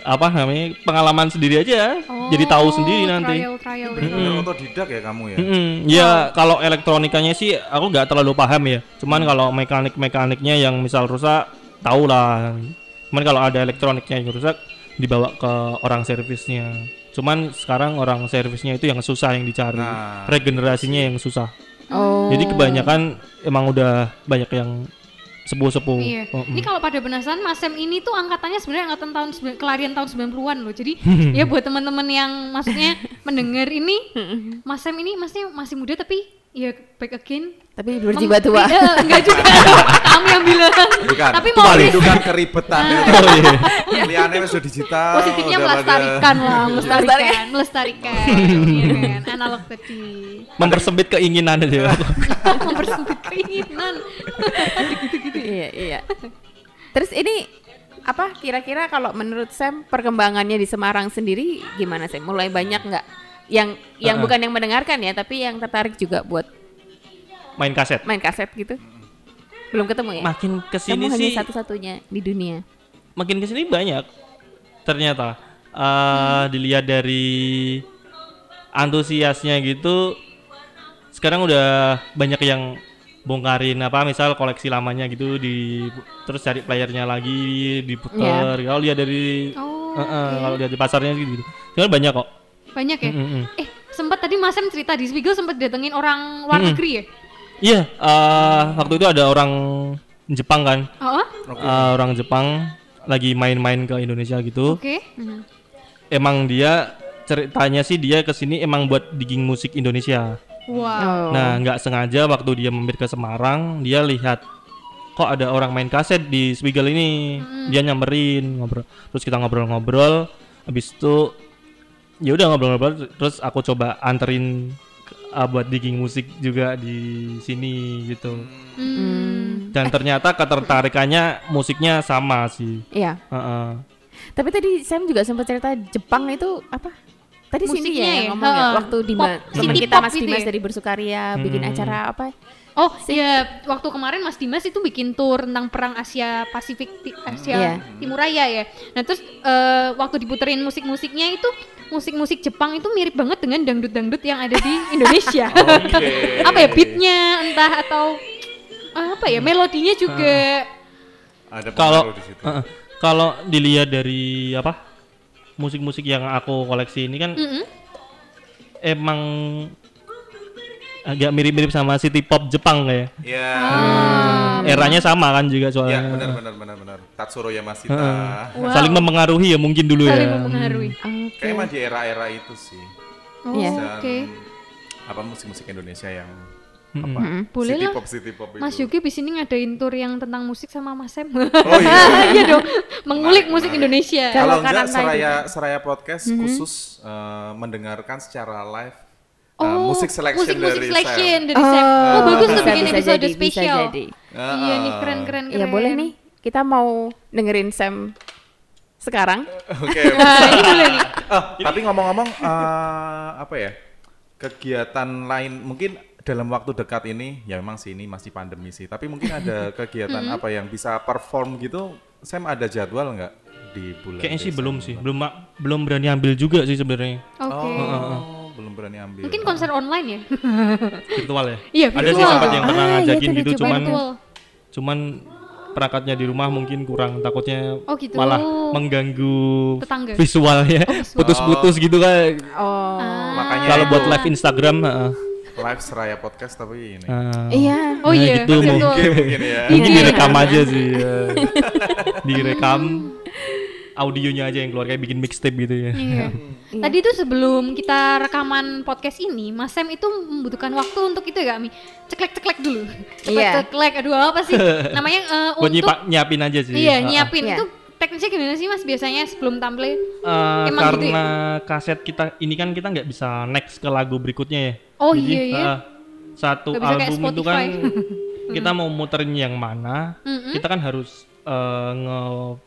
apa namanya pengalaman sendiri aja. Jadi tahu sendiri nanti. Oh, Trial, trial. Bener otodidak ya kamu ya. Mm-mm. Ya kalau elektronikanya sih aku nggak terlalu paham ya. Cuman kalau mekanik mekaniknya yang misal rusak tahu lah. Cuman kalau ada elektroniknya yang rusak dibawa ke orang servisnya. Cuman sekarang orang servisnya itu yang susah yang dicari. Nah, Regenerasinya yang susah. Oh. Jadi kebanyakan emang udah banyak yang sepuh-sepuh. Iya. Oh, Ini mm. kalau pada penasaran Mas Sam ini tuh angkatannya sebenarnya angkatan tahun kelarian tahun 90-an loh. Jadi (laughs) ya buat teman-teman yang maksudnya mendengar ini Mas Sam ini masih masih muda tapi ya back again Tapi berjiwa tua. Eh, enggak juga. Kami yang bilang. bukan. Tapi mau Itu kan keribetan. Oh, iya. Liane wis sudah digital. positifnya melestarikan lah, melestarikan, melestarikan, iya kan, (laughs) analog tadi, Mempersempit keinginan aja. (laughs) mempersempit keinginan. iya, iya. Terus ini apa kira-kira kalau menurut Sam perkembangannya di Semarang sendiri gimana Sam? Mulai banyak nggak yang yang Uh-uh. bukan yang mendengarkan ya, tapi yang tertarik juga buat Main kaset. main kaset gitu? Belum ketemu ya? Makin ke sini Kamu hanya sih satu-satunya di dunia. makin ke sini banyak ternyata Eh dilihat dari antusiasnya gitu sekarang udah banyak yang bongkarin apa misal koleksi lamanya gitu di terus cari playernya lagi diputer kalau lihat dari Oh, eh, eh, oke. kalau lihat di pasarnya gitu sekarang banyak kok banyak ya. Mm, mm, mm. Eh, sempat tadi Mas Sam cerita di Spiegel sempat datengin orang luar Mm-mm. negeri ya? iya eh, waktu itu ada orang Jepang kan Oh, Eh, orang Jepang lagi main-main ke Indonesia gitu oke. emang dia ceritanya sih dia ke sini emang buat digging musik Indonesia. Wow. Oh. Nah nggak sengaja waktu dia mampir ke Semarang dia lihat kok ada orang main kaset di Spiegel ini. Dia nyamperin ngobrol. Terus kita ngobrol-ngobrol. Habis itu ya udah ngobrol-ngobrol terus aku coba anterin uh, buat digging musik juga di sini gitu. Hmm. Dan ternyata ketertarikannya musiknya sama sih. Iya. Heeh. Tapi tadi Sam juga sempat cerita Jepang itu apa? Tadi sini ya ya? ngomong ya, Heeh. waktu di teman kita Mas gitu Dimas ya? dari Bersukaria bikin Hmm. acara apa? Oh iya, waktu kemarin Mas Dimas itu bikin tour tentang perang Asia Pasifik, Asia Iya. Timur Raya ya. Nah terus eh, waktu diputerin musik-musiknya itu musik-musik Jepang itu mirip banget dengan dangdut-dangdut yang ada di Indonesia. (laughs) Oke. (laughs) apa ya beatnya entah atau eh, apa ya melodinya juga. Ada kalau di situ. Heeh. kalau dilihat dari apa musik-musik yang aku koleksi ini kan Mm-mm. emang agak mirip-mirip sama city pop Jepang kayak Ya. eranya sama kan juga Ya, soalnya benar benar benar benar. Tatsuro Yamashita. Wow. saling mempengaruhi ya mungkin dulu Saling ya mempengaruhi. Oke. Kayak emang di era-era itu sih. Oh, Iya. Dan Oke. apa musik-musik Indonesia yang Mm-mm. apa? Boleh city lah. pop city pop itu. Mas Yuki di sini ngadain tour yang tentang musik sama Mas Sam. Oh (laughs) iya. iya dong, mengulik Menarik, musik menarik. Indonesia. Kalau enggak Seraya Seraya podcast khusus eh, mendengarkan secara live eh, Oh, musik selection musik-musik dari selection Sam. dari Sam. Oh, bagus tuh bikin bisa episode jadi, bisa spesial. jadi. Iya nih keren keren keren. Ya boleh nih. Kita mau dengerin Sam sekarang. Oke. (laughs) Nah, ini boleh nih. Oh, tapi ngomong-ngomong eh, apa ya? Kegiatan lain mungkin dalam waktu dekat ini ya memang sih ini masih pandemi sih, tapi mungkin ada (laughs) kegiatan apa yang bisa perform gitu. Sam ada jadwal nggak di bulan? kayaknya sih belum sih belum belum berani ambil juga sih sebenarnya Oke. Oh, belum berani ambil. Mungkin konser online ya? (laughs) virtual ya Iya, ada sih virtual. sempat yang pernah Ah, iya, ngajakin tadi gitu cuman Virtual. cuman perangkatnya di rumah mungkin kurang takutnya Oh, gitu. malah mengganggu Tetangga. visualnya visual. putus-putus gitu kan Oh. Makanya kalau buat live Instagram heeh. live Seraya podcast tapi ini. Ah. Iya. Oh Nah, iya, gitu, virtual. Mungkin, mungkin ya. mungkin Iya. direkam aja sih ya. (laughs) direkam audionya aja yang keluar kayak bikin mixtape gitu ya. Iya. (laughs) Tadi itu sebelum kita rekaman podcast ini, Mas Sam itu membutuhkan waktu untuk itu ya, Mi. Ceklek-ceklek dulu. Iya. Ceklek-ceklek. Aduh, apa sih? (laughs) Namanya eh, Buat untuk nyipa, nyiapin aja sih. Iya, nyiapin. Iya. Itu teknisnya gimana sih, Mas? Biasanya sebelum tampil? Eh, Emang gitu karena kaset kita ini kan kita nggak bisa next ke lagu berikutnya ya. Oh, Jadi, iya, iya. eh, satu album itu kan (laughs) kita mau muterin yang mana, Mm-mm. kita kan harus eh, nge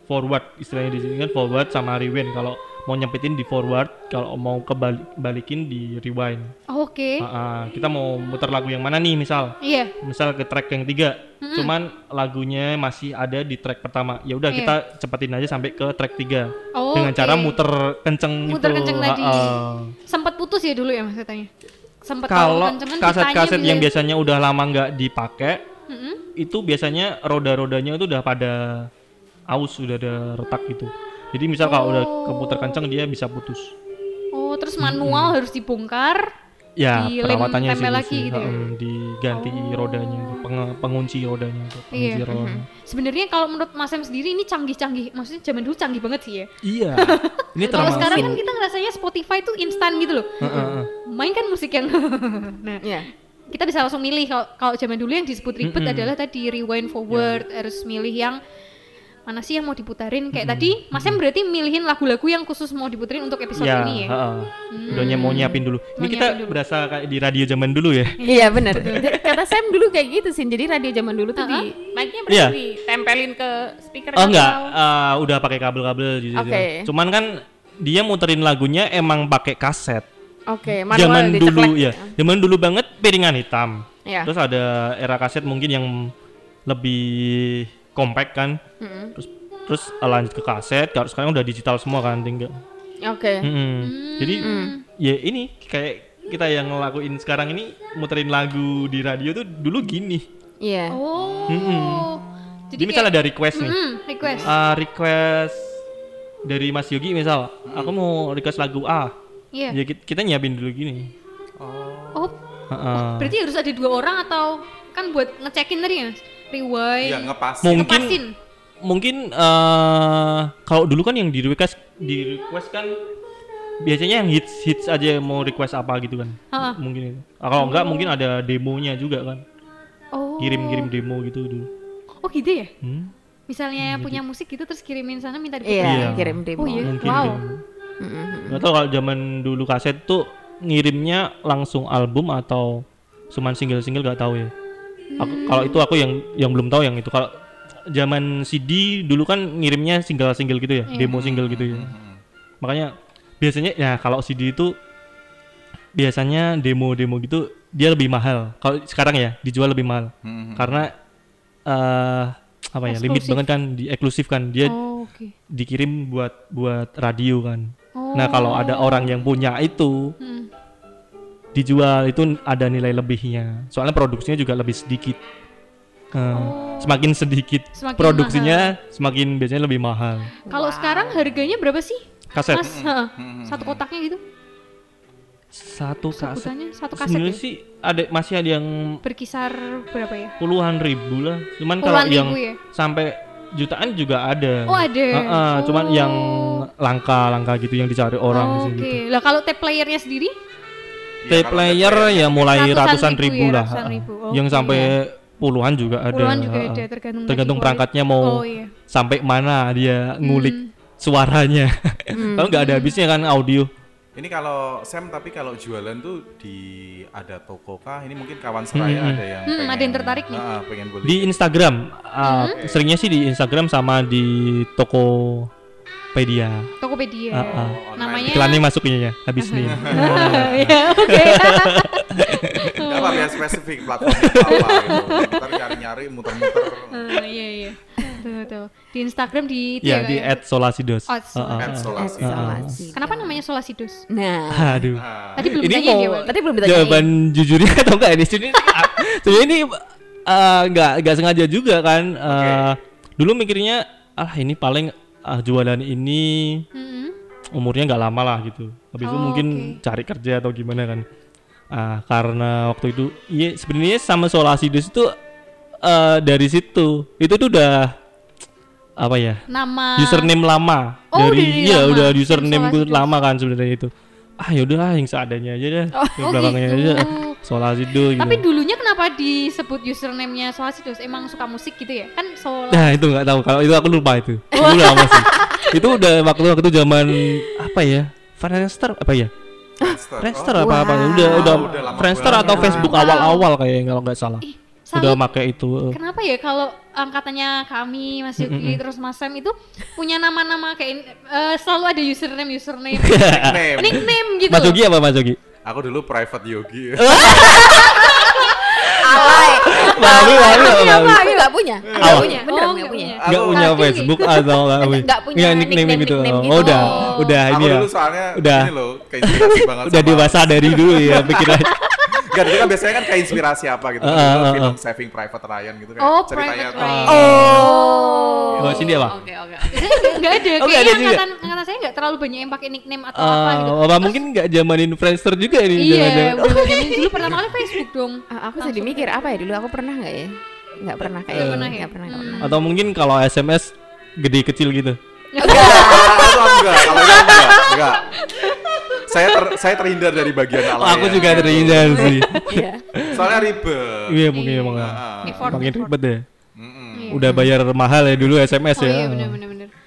forward istilahnya di sini kan forward sama rewind. Kalau mau nyempetin di forward, kalau mau kebalik balikin di rewind. Oke. Ah, ah. kita mau muter lagu yang mana nih misal? Iya. misal ke track yang tiga, cuman lagunya masih ada di track pertama. Ya udah Iya. kita cepetin aja sampai ke track tiga Oh, dengan cara oke. muter kenceng Muter itu. kenceng tadi. Ha-ha. Sempat putus ya dulu ya Mas katanya. Sempat Kalau kaset-kaset yang gitu ya. biasanya udah lama nggak dipakai, Mm-mm. Itu biasanya roda-rodanya itu udah pada aus, udah ada retak gitu. Jadi misal kalau udah keputar kenceng dia bisa putus. Oh, terus manual harus dibongkar. Ya Dilem perawatannya sih, lagi sih. gitu ya? Ha-em, diganti rodanya, penge- pengunci rodanya, itu, pengunci Iya. roda. Sebenarnya kalau menurut Mas Sam sendiri ini canggih-canggih. Maksudnya zaman dulu canggih banget sih ya. Iya. (laughs) Ini Kalau termasuk. sekarang kan kita ngerasanya Spotify tuh instan gitu loh. Heeh, heeh. Main kan musik yang (laughs) nah, Iya. Kita bisa langsung milih kalau zaman dulu yang disebut ribet adalah tadi rewind forward harus milih yang mana sih yang mau diputarin kayak tadi Mas Sam berarti milihin lagu-lagu yang khusus mau diputerin untuk episode ya, ini ya. heeh. Udah ny- mau nyiapin dulu. Ini Mau kita nyiapin dulu. berasa kayak di radio zaman dulu ya. Iya benar. Kata Sam dulu kayak gitu sih. Jadi radio zaman dulu tuh di mic-nya berarti Iya. ditempelin ke speaker Oh enggak, eh, udah pakai kabel-kabel gitu. Oke. Cuman kan dia muterin lagunya emang pakai kaset. Oke, Zaman manual dulu diceklek. ya. Zaman dulu banget piringan hitam. Iya. Terus ada era kaset mungkin yang lebih compact kan. Mm-mm. Terus terus lanjut ke kaset. Kalau sekarang udah digital semua kan tinggal. Oke. Mm-mm. Jadi ya ini kayak kita yang ngelakuin sekarang ini muterin lagu di radio tuh dulu gini. Iya. Oh. Mm-mm. Jadi, misalnya ada request nih. Hmm, request. Uh, request dari Mas Yogi misal, aku mau request lagu A. Iya. Ya kita, kita nyiapin dulu gini. Oh, Heeh. berarti harus ada dua orang atau kan buat ngecekin tadi ya? Rewind. Iya ngepas. Mungkin ngepasin. mungkin eh kalau dulu kan yang di request di request kan biasanya yang hits hits aja mau request apa gitu kan. Ha-ha. Mungkin itu. Ah, kalau enggak mungkin ada demonya juga kan. Oh. Kirim-kirim demo gitu dulu. Oh gitu ya? Hmm? Misalnya yang punya musik gitu terus kirimin sana minta diputar. Iya, Iya. kirim demo. Oh iya. Mungkin wow. demo. Mm-mm. Nggak tahu kalau zaman dulu kaset tuh ngirimnya langsung album atau cuman single-single gak tahu ya. Aku, Kalau itu aku yang yang belum tahu yang itu. Kalau zaman CD dulu kan ngirimnya single-single gitu ya, demo single gitu ya. Makanya biasanya ya kalau CD itu biasanya demo-demo gitu dia lebih mahal. Kalau sekarang ya dijual lebih mahal Hmm. karena eh apa ya limit Eksklusif. banget kan, di eksklusif kan dia Oh, oke. dikirim buat buat radio kan. Oh. Nah kalau ada orang yang punya itu Hmm. dijual itu ada nilai lebihnya. Soalnya produksinya juga lebih sedikit. Eh, Semakin sedikit Oh. Semakin produksinya, semakin biasanya lebih mahal. Kalau sekarang harganya berapa sih? Kaset Mas, Heeh. satu kotaknya gitu. satu kaset. Sebutannya satu kaset Sebenarnya ya? sih ada masih ada yang Berkisar berapa ya? puluhan ribu lah. Cuman kalau Puluhan yang ribu ya? sampai jutaan juga ada. Oh, ada. Heeh, Cuman Oh. yang langka-langka gitu yang dicari orang Oh, Oke. gitu. Lah kalau tape playernya sendiri? Tape player ya mulai Ratusan ratusan ribu ribu, ya, lah. ratusan ribu. Yang Oke. sampai puluhan juga ada. Puluhan juga ada tergantung Tergantung perangkatnya mau Oh iya. sampai mana dia ngulik Hmm. suaranya. (laughs) Kalau nggak ada habisnya kan audio. Ini kalau Sam tapi kalau jualan tuh di ada toko kah? Ini mungkin kawan seraya ada yang Hmm, ada yang tertarik nih. Ah, pengen beli. Di Instagram, uh, Hmm? seringnya sih di Instagram sama di Tokopedia. Tokopedia. Ah, ah. Namanya Iklannya masuknya ya habis nih. (laughs) ya, oke. Nggak apa biar spesifik platformnya apa gitu. Ntar nyari-nyari muter-muter. Ah, Iya iya. Tuh tuh. Di Instagram di itu ya ya, di kayak- @solasidos. Oh, At ah. Solasi. Isolasi. Kenapa namanya Solasidos? Nah, Aduh. Tadi belum Ini ditanya mau dia, tadi belum ditanyain. jawaban jujurnya atau enggak ini sini sebenarnya ini eh, nggak nggak sengaja juga kan Eh, dulu mikirnya ah ini paling ah, jualan ini Mm-mm. umurnya nggak lama lah gitu habis itu Oh, mungkin cari kerja atau gimana kan ah karena waktu itu iya sebenarnya sama Solasidos itu eh, dari situ itu tuh udah apa ya? Nama username lama Oh, dari iya lama. udah username gue lama kan sebenarnya itu ah yaudahlah yang seadanya aja deh yang oh belakangnya gitu. aja Solasido gitu Tapi dulunya kenapa disebut username-nya Solasidos? Emang suka musik gitu ya? Kan Sol nah itu nggak tahu kalau itu aku lupa itu itu lama sih (laughs) itu udah waktu waktu zaman apa ya Friendster apa ya Friendster. Friendster Oh, apa apa Wow. udah udah Udah Friendster atau Facebook Wow. awal-awal kayaknya kalau nggak salah Ih, udah salut. pakai itu Kenapa ya kalau angkatannya kami Mas Yuki terus Mas Sam itu punya nama-nama kayak eh, selalu ada username username (laughs) Nickname. nickname gitu. Mas Yogi apa Mas Yogi Aku dulu private yogi. (laughs) Alay. Malu, malu, Aku punya malu. apa? Aku nggak punya. Nggak Oh. punya. Beneran Oh, punya. punya. Aku- punya Facebook atau nggak punya Nggak punya Nggak nickname nickname- gitu oh gitu. udah Oh. udah aku ini ya dulu soalnya Udah. ini loh, keinspirasi banget udah dewasa dari dulu ya pikiran (laughs) Gak, itu kan biasanya kan kayak inspirasi apa gitu. Ah, Dulu ah, ah, film ah. Saving Private Ryan gitu kayak Oh, ceritanya Private tuh. Ryan. Oh. Oh, sini apa? Oke, oke, nggak ada. Oh, Kayaknya ada angkatan angkatan saya nggak terlalu banyak yang pakai nickname atau apa gitu. Eh, apa mungkin nggak zamanin Friendster juga ini Iya, zaman dulu pertama kali Facebook dong. Ah, aku sedih mikir apa ya dulu aku pernah nggak ya? Nggak pernah kayak Nggak pernah ya? nggak pernah nggak pernah. atau mungkin kalau SMS gede kecil gitu Ah, itu enggak, kalau itu enggak, enggak. Saya ter, saya terhindar dari bagian Oh, alay. aku juga terhindar sih Iya. Soalnya ribet. iya mungkin emang Ah, Effort, makin ribet ya mm-mm. Iya. udah bayar mahal ya dulu SMS Oh ya iya benar benar benar. (laughs)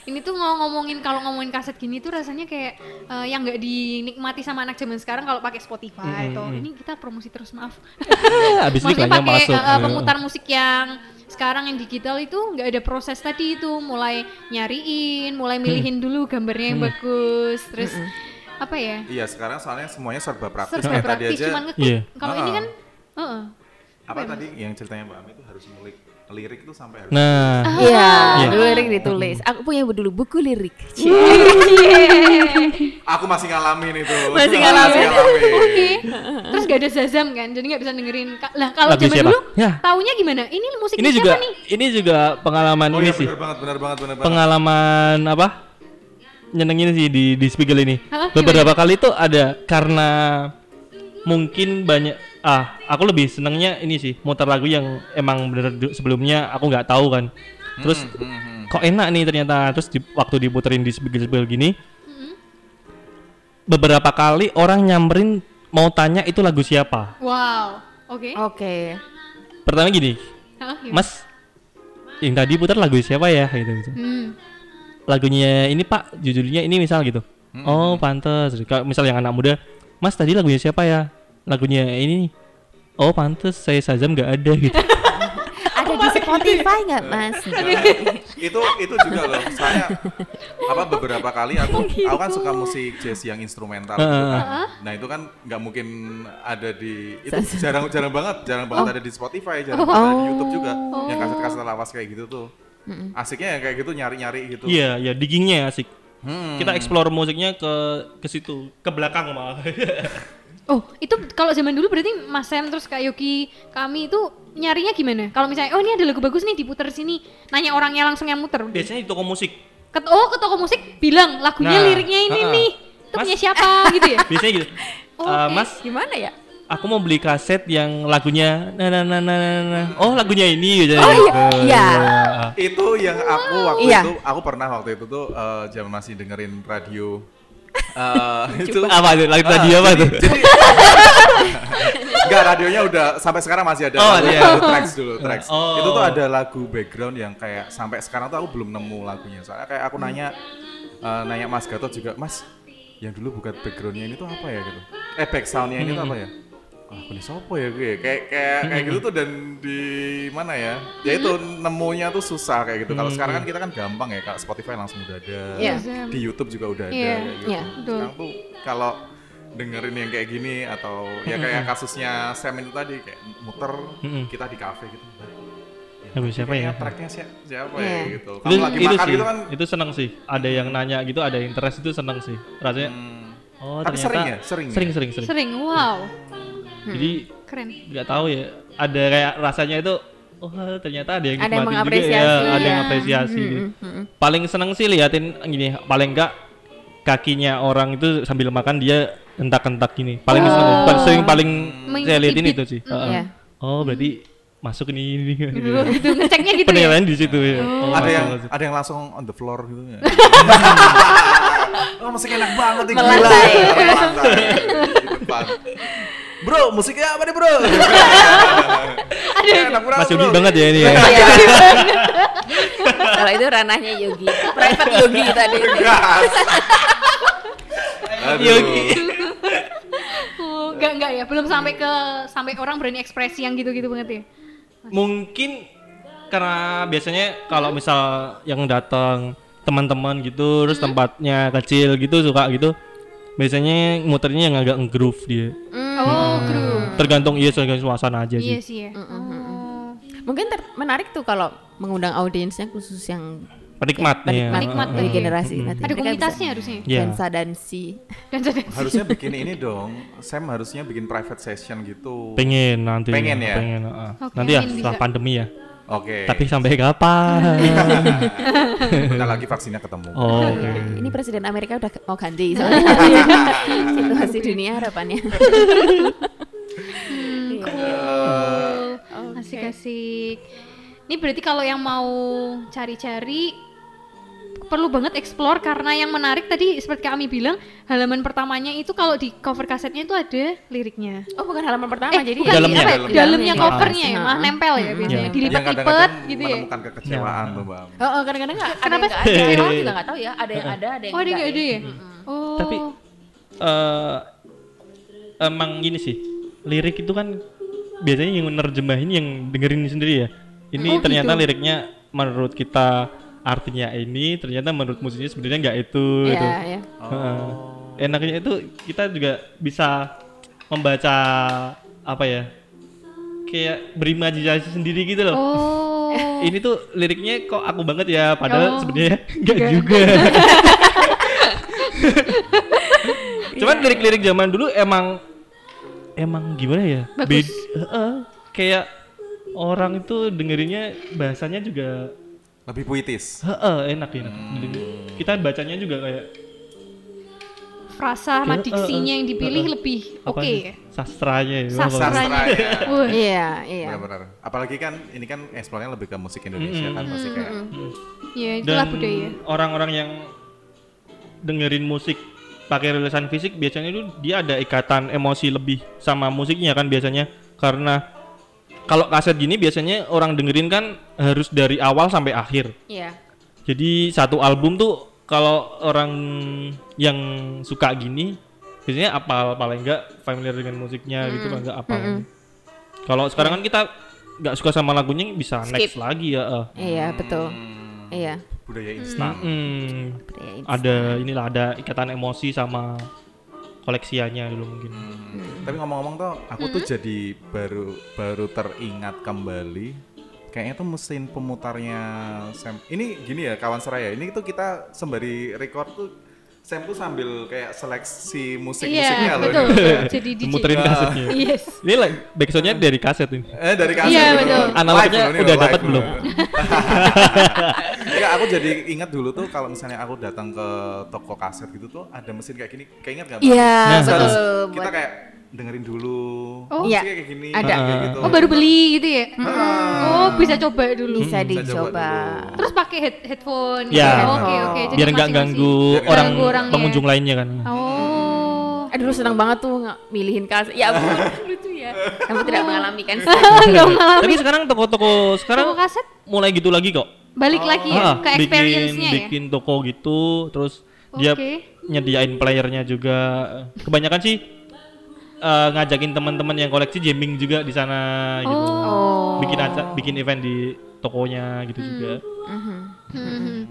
Ini tuh mau ngomongin kalau ngomongin kaset gini tuh rasanya kayak eh, yang nggak dinikmati sama anak zaman sekarang kalau pakai Spotify atau ini kita promosi terus maaf. (laughs) habis ini kayaknya pakai masuk Iya. pemutar musik yang sekarang yang digital itu nggak ada proses tadi itu mulai nyariin, mulai milihin dulu gambarnya yang bagus, terus apa ya? Iya, sekarang soalnya semuanya serba praktis. Serba Kayak tadi praktis aja cuman ngeklik. Iya. Kalau ini Ah. kan heeh. apa tadi yang ceritanya Mbak Ami itu harus ngulik lirik tuh sampai harus nah Iya, Iya. dulu lirik ditulis. Aku punya dulu buku lirik. (laughs) Aku masih ngalamin itu. Masih ngalamin. Oke. (laughs) Terus gak ada Zazam kan, jadi nggak bisa dengerin. Lah kalau zaman siapa? dulu, Ya. taunya gimana? Ini musik ini siapa juga nih? ini juga pengalaman Oh ini iya sih benar banget, benar banget, benar banget. pengalaman apa nyenengin sih di di Spiegel ini Hah, beberapa kali tuh ada karena mungkin banyak ah aku lebih senengnya ini sih muter lagu yang emang bener sebelumnya aku nggak tahu kan terus Hmm, hmm, hmm. kok enak nih ternyata terus di, waktu diputerin di Spiegel Spiegel gini beberapa kali orang nyamperin mau tanya itu lagu siapa Wow. Oke. Oke. pertama gini Hah, mas yang tadi putar lagu siapa ya gitu, gitu. Hmm. Lagunya ini pak judulnya ini misal gitu. Oh pantes. Kalau misal yang anak muda mas tadi lagunya siapa ya? Lagunya ini oh pantes saya Shazam nggak ada gitu. (laughs) Ada di Spotify nggak Mas? itu itu juga loh. Soalnya apa beberapa kali aku aku kan suka musik jazz yang instrumental gitu kan. nah itu kan nggak mungkin ada di itu jarang jarang banget jarang banget ada di Spotify jarang banget ada di YouTube juga. Yang kaset-kaset lawas kayak gitu tuh asiknya yang kayak gitu nyari-nyari gitu iya ya diggingnya asik Hmm. kita explore musiknya ke ke situ ke belakang malah (laughs) Oh, itu kalau zaman dulu berarti Mas Sam terus Kak Yogi kami itu nyarinya gimana? Kalau misalnya oh ini ada lagu bagus nih diputer sini, nanya orangnya langsung yang muter. biasanya di toko musik Ke, oh ke toko musik bilang lagunya Nah, liriknya ini ha-ha. nih. Itu Mas- punya siapa gitu ya? (laughs) biasanya gitu (laughs) Oh, "Eh, oke. mas Gimana ya? Aku mau beli kaset yang lagunya nah nah nah nah nah, nah. oh lagunya ini gitu Oh, iya. Iya. itu yang aku waktu Iya. itu aku pernah waktu itu tuh eh, zaman masih dengerin radio (laughs) Eh, itu apa tuh lagu tadi Ah, apa jadi- (laughs) tuh jadi Enggak, radionya udah sampai sekarang masih ada Oh, lagu, iya. tracks dulu, tracks. Oh. Itu tuh ada lagu background yang kayak sampai sekarang tuh aku belum nemu lagunya. Soalnya kayak aku nanya eh, nanya Mas Gatot juga, "Mas, yang dulu bukan backgroundnya ini tuh apa ya gitu?" Eh, back soundnya ini tuh apa ya? Ah, aku nih sopo ya gue kayak kayak kayak gitu tuh dan di mana ya? Ya itu nemunya tuh susah kayak gitu. Kalau sekarang kan kita kan gampang ya kalau Spotify langsung udah ada. Iya. di YouTube juga udah ada Iya, kayak gitu. Iya, betul. sekarang tuh kalau dengerin yang kayak gini atau ya kayak kasusnya Sam itu tadi kayak muter kita di kafe gitu Lagu siapa ya? Tracknya si- siapa Iya. ya gitu kamu itu, lagi itu makan sih gitu kan? itu seneng sih. Ada yang nanya gitu ada yang interest itu seneng sih. Rasanya hmm, oh Tapi ternyata sering ya? Sering ya? sering sering sering, Sering, wow, jadi keren. nggak tahu ya ada kayak rasanya itu oh ternyata ada yang Ada yang juga mengapresiasi, ya, ada yang ya. apresiasi Mm, gitu. mm, mm, mm. paling seneng sih liatin gini paling enggak kakinya orang itu sambil makan dia hentak-hentak gini paling seneng paling sering paling saya liatin itu sih Mm, Heeh. iya. oh berarti masuk nih ini, ini. gitu, (laughs) gitu ngeceknya gitu ya penilaian di situ ya Oh, ada yang ada yang langsung on the floor gitu ya. (laughs) oh, musik enak banget gila. Melantai di depan. (laughs) Bro, musiknya apa nih, Bro? enak banget, Mas bro. Yogi banget ya ini ya Iya. Kalau itu ranahnya Yogi, private Yogi tadi. Aduh. Yogi. oh, enggak enggak ya belum sampai ke sampai orang berani ekspresi yang gitu-gitu banget ya mungkin karena biasanya kalau misal yang datang teman-teman gitu terus tempatnya kecil gitu suka gitu biasanya muternya yang agak nge-groove dia oh kru tergantung iya tergantung suasana aja iya sih sih ya oh. Mungkin ter- menarik tuh kalau mengundang audiensnya khusus yang penikmat ya penikmat dari Iya. generasi. Nanti ada komunitasnya harusnya Iya. Dansa dan si. dan jadi (laughs) Harusnya bikin ini dong. Sam harusnya bikin private session gitu. pengen nanti Pengen ya? pengen uh, Oke, nanti ya setelah pandemi ya Oke. tapi sampai kapan (laughs) Bentar lagi vaksinnya ketemu. oh oke. Ini presiden Amerika udah mau ganti (laughs) soalnya situasi dunia harapannya. Asik-asik. Ini berarti kalau yang mau cari-cari perlu banget explore karena yang menarik tadi seperti kami bilang halaman pertamanya itu kalau di cover kasetnya itu ada liriknya. Oh bukan halaman pertama Eh, jadi bukan Dalamnya. apa ya? Dalamnya. Covernya ya, Ah. mah nempel ya biasanya. Iya. Yang Dilipat-lipat gitu ya. menemukan kekecewaan tuh, Bang. Oh, oh kadang-kadang nggak ada Kenapa yang nggak ada. Orang juga nggak tahu ya. Ada yang ada, ada yang Oh, ada nggak ada ya? Oh. Tapi eh emang gini sih, lirik itu kan biasanya yang menerjemahin yang dengerin sendiri ya. Ini Oh, ternyata gitu. liriknya menurut kita artinya ini, ternyata menurut musiknya sebenarnya nggak itu. Iya, gitu. ya. Heeh. Enaknya itu kita juga bisa membaca apa ya? Kayak berimajinasi sendiri gitu loh. Oh. (laughs) Ini tuh liriknya kok aku banget ya, padahal Oh. sebenarnya (laughs) nggak juga. (laughs) Cuman lirik-lirik zaman dulu emang emang gimana ya? Bagus. Bed- Heeh. kayak orang itu dengerinnya bahasanya juga Lebih puitis. heeh, enak enak. Kita bacanya juga kayak frasa sama diksinya yang dipilih eh, lebih oke ya. Sastranya ya. Sastra. Sastra ya. Wah. Iya, iya. Benar-benar. Apalagi kan ini kan eksplornya lebih ke musik Indonesia kan musik kayak Ya, itulah Dan budaya. orang-orang yang dengerin musik pakai rilisan fisik biasanya itu dia ada ikatan emosi lebih sama musiknya kan biasanya karena kalau kaset gini biasanya orang dengerin kan harus dari awal sampai akhir. Iya. Jadi satu album tuh kalau orang yang suka gini biasanya apal paling enggak familiar dengan musiknya gitu kan enggak apal. Kalau sekarang kan kita nggak suka sama lagunya bisa next lagi ya. eh. Iya, betul. hmm, Iya. budaya instan. Mm, Budaya ini. ada inilah ada ikatan emosi sama koleksiannya dulu mungkin. Hmm. Tapi ngomong-ngomong tuh, aku tuh jadi baru baru teringat kembali. Kayaknya tuh mesin pemutarnya Sam. Ini gini ya kawan seraya. Ini tuh kita sembari record tuh Sam tuh sambil kayak seleksi musik-musiknya Iya, loh. betul. betul. Jadi DJ. Muterin kasetnya. Yes. Ini like, backsoundnya dari kaset ini. Eh dari kaset. Iya, loh. betul. Analognya udah dapat loh. (laughs) belum? Iya, aku jadi ingat dulu tuh kalau misalnya aku datang ke toko kaset gitu tuh ada mesin kayak gini. Kayak ingat nggak? Iya, Nah, Terus betul. kita kayak dengerin dulu. Oh. musiknya Iya, kayak gini. ada. kayak gitu. Oh, baru beli gitu ya? Ah. Oh, bisa coba dulu. bisa Hmm, Bisa coba dicoba. dulu. Terus pakai head headphone. Ya. Oke, oke. Jadi Biar nggak ganggu orang orangnya. pengunjung lainnya kan. Oh. Aduh, senang banget tuh nggak milihin kaset. Ya ampun, (laughs) lucu ya. Kamu tidak mengalami kan? (laughs) Enggak (laughs) mengalami Tapi sekarang toko-toko sekarang toko kaset mulai gitu lagi kok. balik lagi ya Ah, ke bikin experience-nya ya. bikin toko gitu, terus dia Oke. nyediain playernya juga. Kebanyakan sih eh, ngajakin teman-teman yang koleksi jamming juga di sana gitu. Oh. Bikin aca- bikin event di tokonya gitu juga. Hmm. (laughs)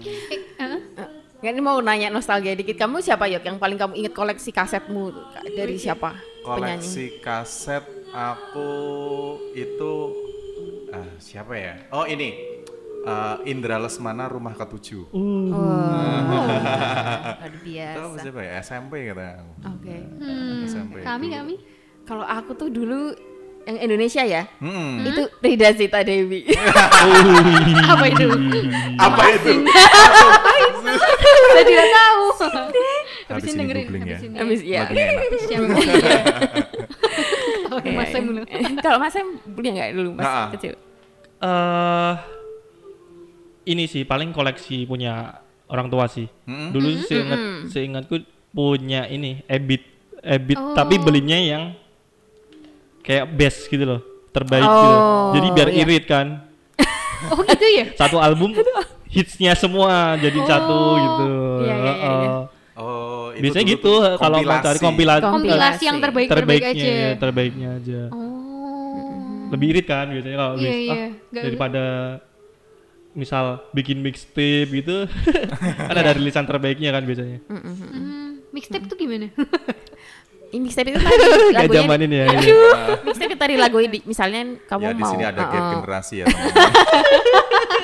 Eh, eh, Ya, ini mau nanya nostalgia dikit. Kamu siapa Yok yang paling kamu inget koleksi kasetmu dari siapa? Penyanyi. koleksi kaset aku itu ah, siapa ya oh ini Eh, Indra Lesmana rumah ketujuh Oh. Luar itu biasa. siapa ya SMP kata aku Oke. hmm. SMP Kami itu. kami. Kalau aku tuh dulu yang Indonesia ya, Hmm. itu Rida Zita Dewi. (laughs) Apa itu? apa itu Saya tidak tahu. Habis ini googling ya. habis ini. Habis ya. Enak. Siap. (laughs) Iya, Mas Sam iya. dulu. Kalau Mas Sam punya nggak dulu Mas kecil? eh ini sih paling koleksi punya orang tua sih. Mm-mm. Dulu seingat seingatku punya ini Ebit Ebit Oh. tapi belinya yang kayak best gitu loh, terbaik gitu. Oh, Jadi biar iya. irit kan. (laughs) Oh gitu ya? Satu album hitsnya semua jadi satu gitu. iya, iya, iya. Heeh. Oh, itu Biasanya dulu gitu kalau mau cari kompilasi Kom- Kompilasi yang terbaik terbaik terbaiknya aja. ya, terbaiknya aja. Oh. Lebih irit kan biasanya kalau Iya, mix iya. ah, daripada misal bikin mixtape gitu. (laughs) Kan ada rilisan terbaiknya kan biasanya. Hmm, mixtape tuh gimana? (laughs) Ini mixtape itu tadi (laughs) Gak lagunya zaman ini ya. ini. mixtape itu tadi lagu di- misalnya kamu Ya di mau sini ada gap uh-uh. generasi ya.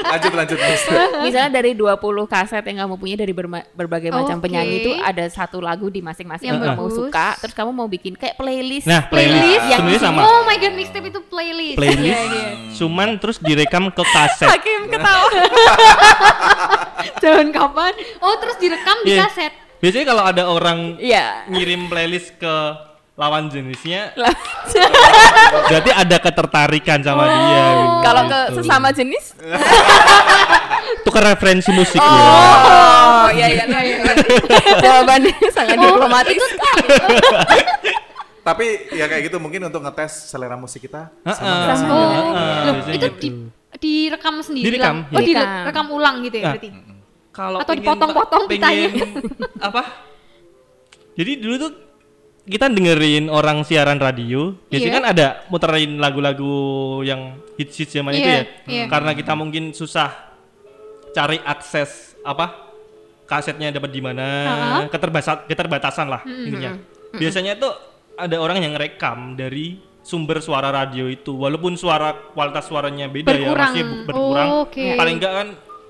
lanjut lanjut (laughs) misalnya dari 20 kaset yang kamu punya dari berma- berbagai macam Oke. penyanyi itu ada satu lagu di masing-masing Yang yang kamu suka terus kamu mau bikin kayak playlist Nah, playlist yang sebenarnya sama. Oh my god, mixtape itu playlist. Playlist Iya, iya. cuman terus direkam ke kaset. Hakim ketawa (laughs) Jangan kapan? Oh, terus direkam di Iya. kaset. Biasanya kalau ada orang iya ngirim playlist ke lawan jenisnya (laughs) (laughs) berarti ada ketertarikan sama dia gitu. kalau ke sesama jenis (laughs) tukar referensi musik ya. oh iya iya iya jawabannya sangat diplomatis Tapi ya kayak gitu mungkin untuk ngetes selera musik kita sama? Oh, Heeh, loh, biasanya itu gitu. di, direkam sendiri Direkam, lah. Oh, iya. direkam ulang gitu ya Nah, berarti. Kalau Atau dipotong-potong pengen (laughs) apa? Jadi dulu tuh kita dengerin orang siaran radio, biasanya Iya. kan ada muterin lagu-lagu yang hits-hits zaman itu Iya, ya. iya. Karena kita mungkin susah cari akses apa kasetnya dapat di mana, keterbatasan keterbatasan lah intinya. Biasanya tuh ada orang yang rekam dari sumber suara radio itu, walaupun suara kualitas suaranya beda ya, Berkurang. masih ber- berkurang. Oh, oke. Paling enggak kan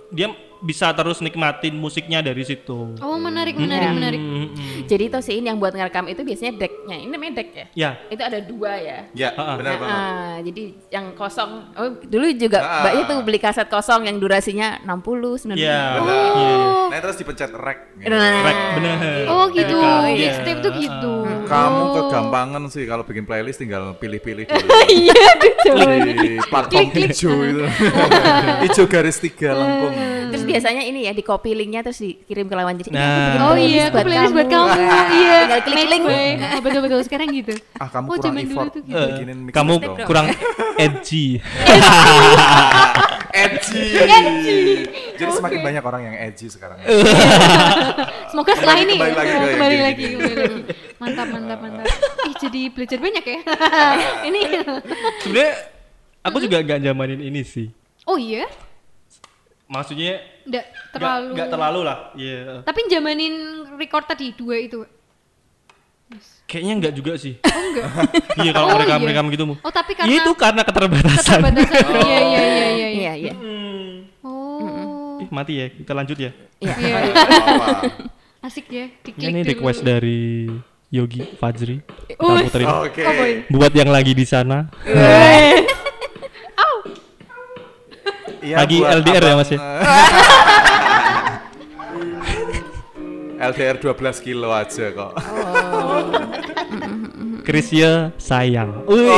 dia bisa terus nikmatin musiknya dari situ. Oh, menarik, menarik, Hmm. menarik. Mm, mm. jadi tosin yang buat ngerekam itu biasanya decknya ini namanya deck ya Ya, itu ada dua ya Ya, Heeh. benar banget. Ah, jadi yang kosong oh dulu juga Ah. mbaknya tuh beli kaset kosong yang durasinya 60 90 Iya. Benar. Iya. Nah, terus dipencet rek. gitu. Nah, Rek, bener. Oh, gitu. Direkam, iya. Mixtape tuh gitu. Kamu Oh. kegampangan sih kalau bikin playlist tinggal pilih-pilih dulu. (laughs) iya coba. di platform hijau itu. hijau garis tiga lengkung. terus biasanya ini ya di copy linknya terus dikirim ke lawan jadi ini Nah. aku bikin Oh playlist iya, aku playlist buat kamu. Nah, Iya. tinggal klik link. (laughs) Oh, betul betul sekarang gitu. (laughs) Ah, kamu Oh, kurang effort tuh gitu. Mix kamu dong. kurang (laughs) edgy. edgy. Jadi semakin banyak orang yang edgy sekarang. Semoga setelah ini kembali lagi ke yang kembali lagi, kembali lagi. Mantap, mantap, mantap. Ih, jadi belajar banyak ya. ini. Sebenarnya aku juga gak zamanin ini sih. Oh iya? Maksudnya Nggak nggak- terlalu. nggak terlalu lah. Iya. Tapi jamanin record tadi dua itu. Kayaknya enggak juga sih. Oh enggak. (laughs) iya kalau Oh, mereka iya. mereka gitu. Oh tapi Iya karena itu karena keterbatasan. keterbatasan. (laughs) Iya iya iya iya. iya. iya iya Hmm. Oh. Ih, mati ya. Kita lanjut ya. iya Iya. Wah. (laughs) Asik ya. Diklik Ini dulu. request dari Yogi Fajri. Kita Oh, puterin. Oke. Oh, boy. Buat yang lagi di sana. Iya, Lagi buat LDR ya, abang, Mas ya? eh, LDR 12 kilo aja kok. Krisya sayang. Wih.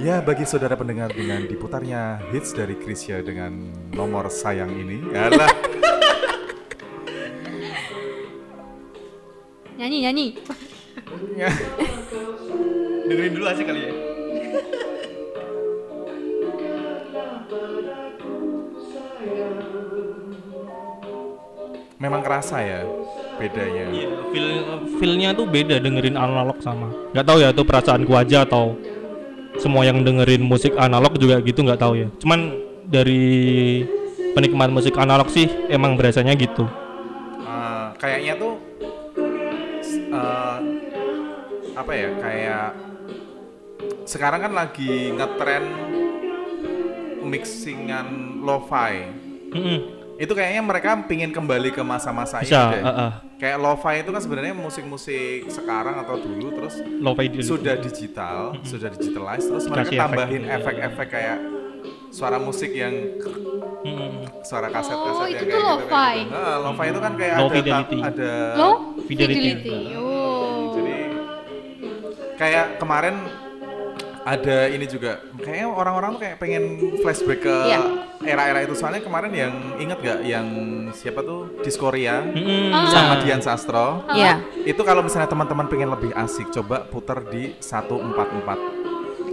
Ya bagi saudara pendengar dengan diputarnya hits dari Krisya dengan nomor sayang ini adalah Nyanyi nyanyi. Dengerin dulu aja kali ya. Memang kerasa ya bedanya. Iya, feel feelnya tuh beda dengerin analog sama. Gak tahu ya itu perasaanku aja atau semua yang dengerin musik analog juga gitu nggak tahu ya. Cuman dari penikmat musik analog sih emang berasanya gitu. Eh, kayaknya tuh eh, apa ya kayak sekarang kan lagi ngetren mixingan lo-fi Mm-mm. Itu kayaknya mereka pingin kembali ke masa-masa Bisa, deh. uh, uh. kayak lo-fi itu kan sebenarnya musik-musik sekarang atau dulu terus Lo-fi dulu. sudah digital, sudah digitalize terus mereka Kasih tambahin efek-efek kayak suara musik yang Mm-mm. suara kaset-kaset Oh, yang itu kayak tuh gitu, lo-fi. kayak gitu. Nah, lo-fi itu kan kayak Low ada fidelity. ada Low Fidelity. fidelity. Oh. jadi kayak kemarin ada ini juga kayaknya orang-orang tuh kayak pengen flashback ke Iya. Era-era itu soalnya kemarin yang inget gak yang siapa tuh Diskoria Mm-mm. sama Nah, Dian Sastro Iya. itu kalau misalnya teman-teman pengen lebih asik coba puter di 144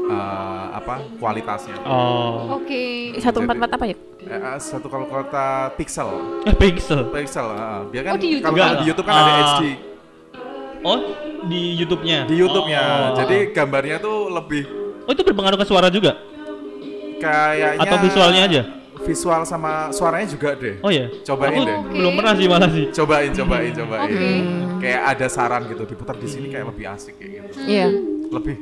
eh, apa kualitasnya Oh, Oke. Satu empat empat apa ya? Eh, satu kalau kualitas pixel eh, pixel. pixel eh, biar kan Oh, di YouTube kalau di YouTube kan ada Ah. HD Oh, di YouTube-nya. di YouTube-nya Oh. jadi gambarnya tuh lebih Oh, itu berpengaruh ke suara juga kayaknya atau visualnya aja? Visual sama suaranya juga deh Oh ya. Cobain Aku deh. belum pernah sih malah sih. cobain cobain cobain Oke. kayak ada saran gitu diputar di sini kayak lebih asik kayak gitu Iya. lebih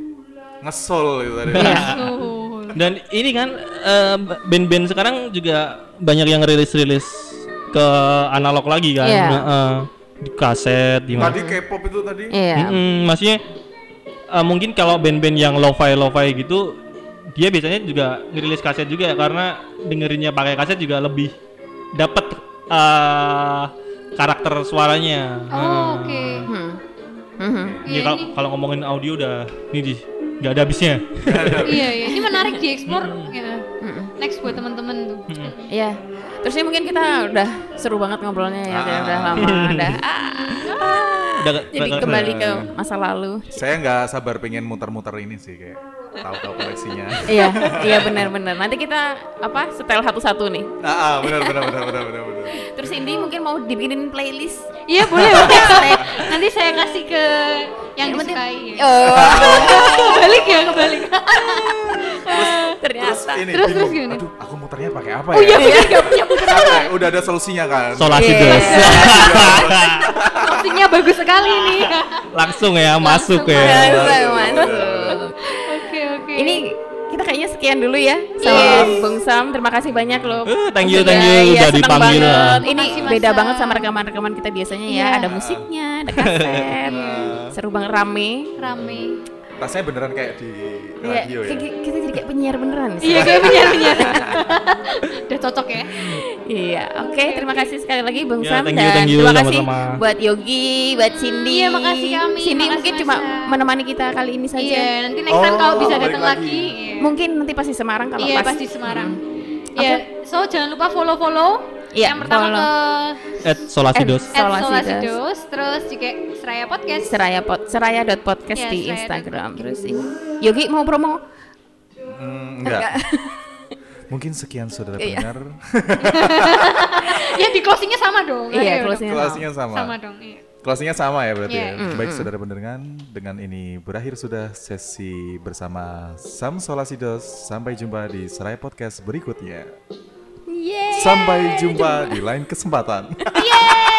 ngesol gitu tadi Oh. (laughs) Dan ini kan eh, band-band sekarang juga banyak yang rilis-rilis ke analog lagi kan. Iya. Heeh. di kaset di mana. tadi K-pop itu tadi Iya. Mm-mm, maksudnya eh, mungkin kalau band-band yang lo-fi lo-fi gitu dia biasanya juga ngerilis kaset juga karena dengerinnya pakai kaset juga lebih dapat eh, karakter suaranya. Oh, Nah, oke. Hmm. Mhm. ini Iya, kalau kalau ngomongin audio udah ini di nggak ada habisnya. (laughs) Iya, iya. Ini menarik dieksplor ya. Mm-mm. Next buat teman-teman tuh. Iya. Terus ini mungkin kita udah seru banget ngobrolnya ya, kayak udah lama, (laughs) udah ah, Udah jadi udah- kembali ke masa lalu. saya nggak sabar pengen muter-muter ini sih kayak tahu-tahu koleksinya iya, iya benar-benar. Nanti kita apa setel satu-satu nih. ah, ah, benar benar benar benar benar benar Terus ini mungkin mau dibikinin playlist. Iya, (laughs) boleh, boleh. Nanti saya kasih ke yang Yang penting- disukai. ya. Oh, (laughs) Kebalik ya, kebalik. terus ternyata. ini Terus- terus gimana? aduh aku muternya pakai apa Oh iya, ya bener gak punya (laughs) udah ada solusinya kan Solasi Iya. dos. Opsinya bagus sekali nih. Langsung ya masuk Masuk, ya. masuk. Sekian dulu ya sama Yes. Bung Sam. Terima kasih banyak loh. Eh, thank you, Sudah- thank you, iya, udah dipanggil. banget. Ini Makasih, beda Sam. banget sama rekaman-rekaman kita biasanya ya. Iya. Ada musiknya, ada kaset. (laughs) Seru banget rame. rame. Rasanya beneran kayak di Iya, radio ya kita, kita jadi kayak penyiar beneran. sih. Iya, kayak penyiar penyiar. (laughs) Udah cocok ya. Iya, oke. terima kasih sekali lagi Bung Ya, Sam thank you, dan thank you, terima kasih sama-sama. buat Yogi, buat Cindy. Iya, makasih kami, Cindy makasih, mungkin Mas cuma menemani kita kali ini saja. Iya, nanti next time Oh, kalau bisa datang lagi. lagi. iya. Mungkin nanti pasti Semarang kalau Iya, pas. pasti Semarang. Hmm. Iya, so jangan lupa follow-follow. Iya, Yang pertama follow. ke At Solasi dos. At- at Solasi Solasidos, terus juga Seraya Podcast. Seraya pot, seraya.podcast Iya, di seraya Instagram. Terus ini. Yogi mau promo? Hmm, enggak (laughs) mungkin sekian saudara Iya. pendengar (laughs) ya di closingnya sama dong. Iya, Ayo closingnya closingnya sama Sama dong. Iya. closingnya sama ya berarti Iya. ya baik saudara pendengar dengan ini berakhir sudah sesi bersama Sam Solasidos sampai jumpa di Seraya Podcast berikutnya Yeay. sampai jumpa di lain kesempatan Matahari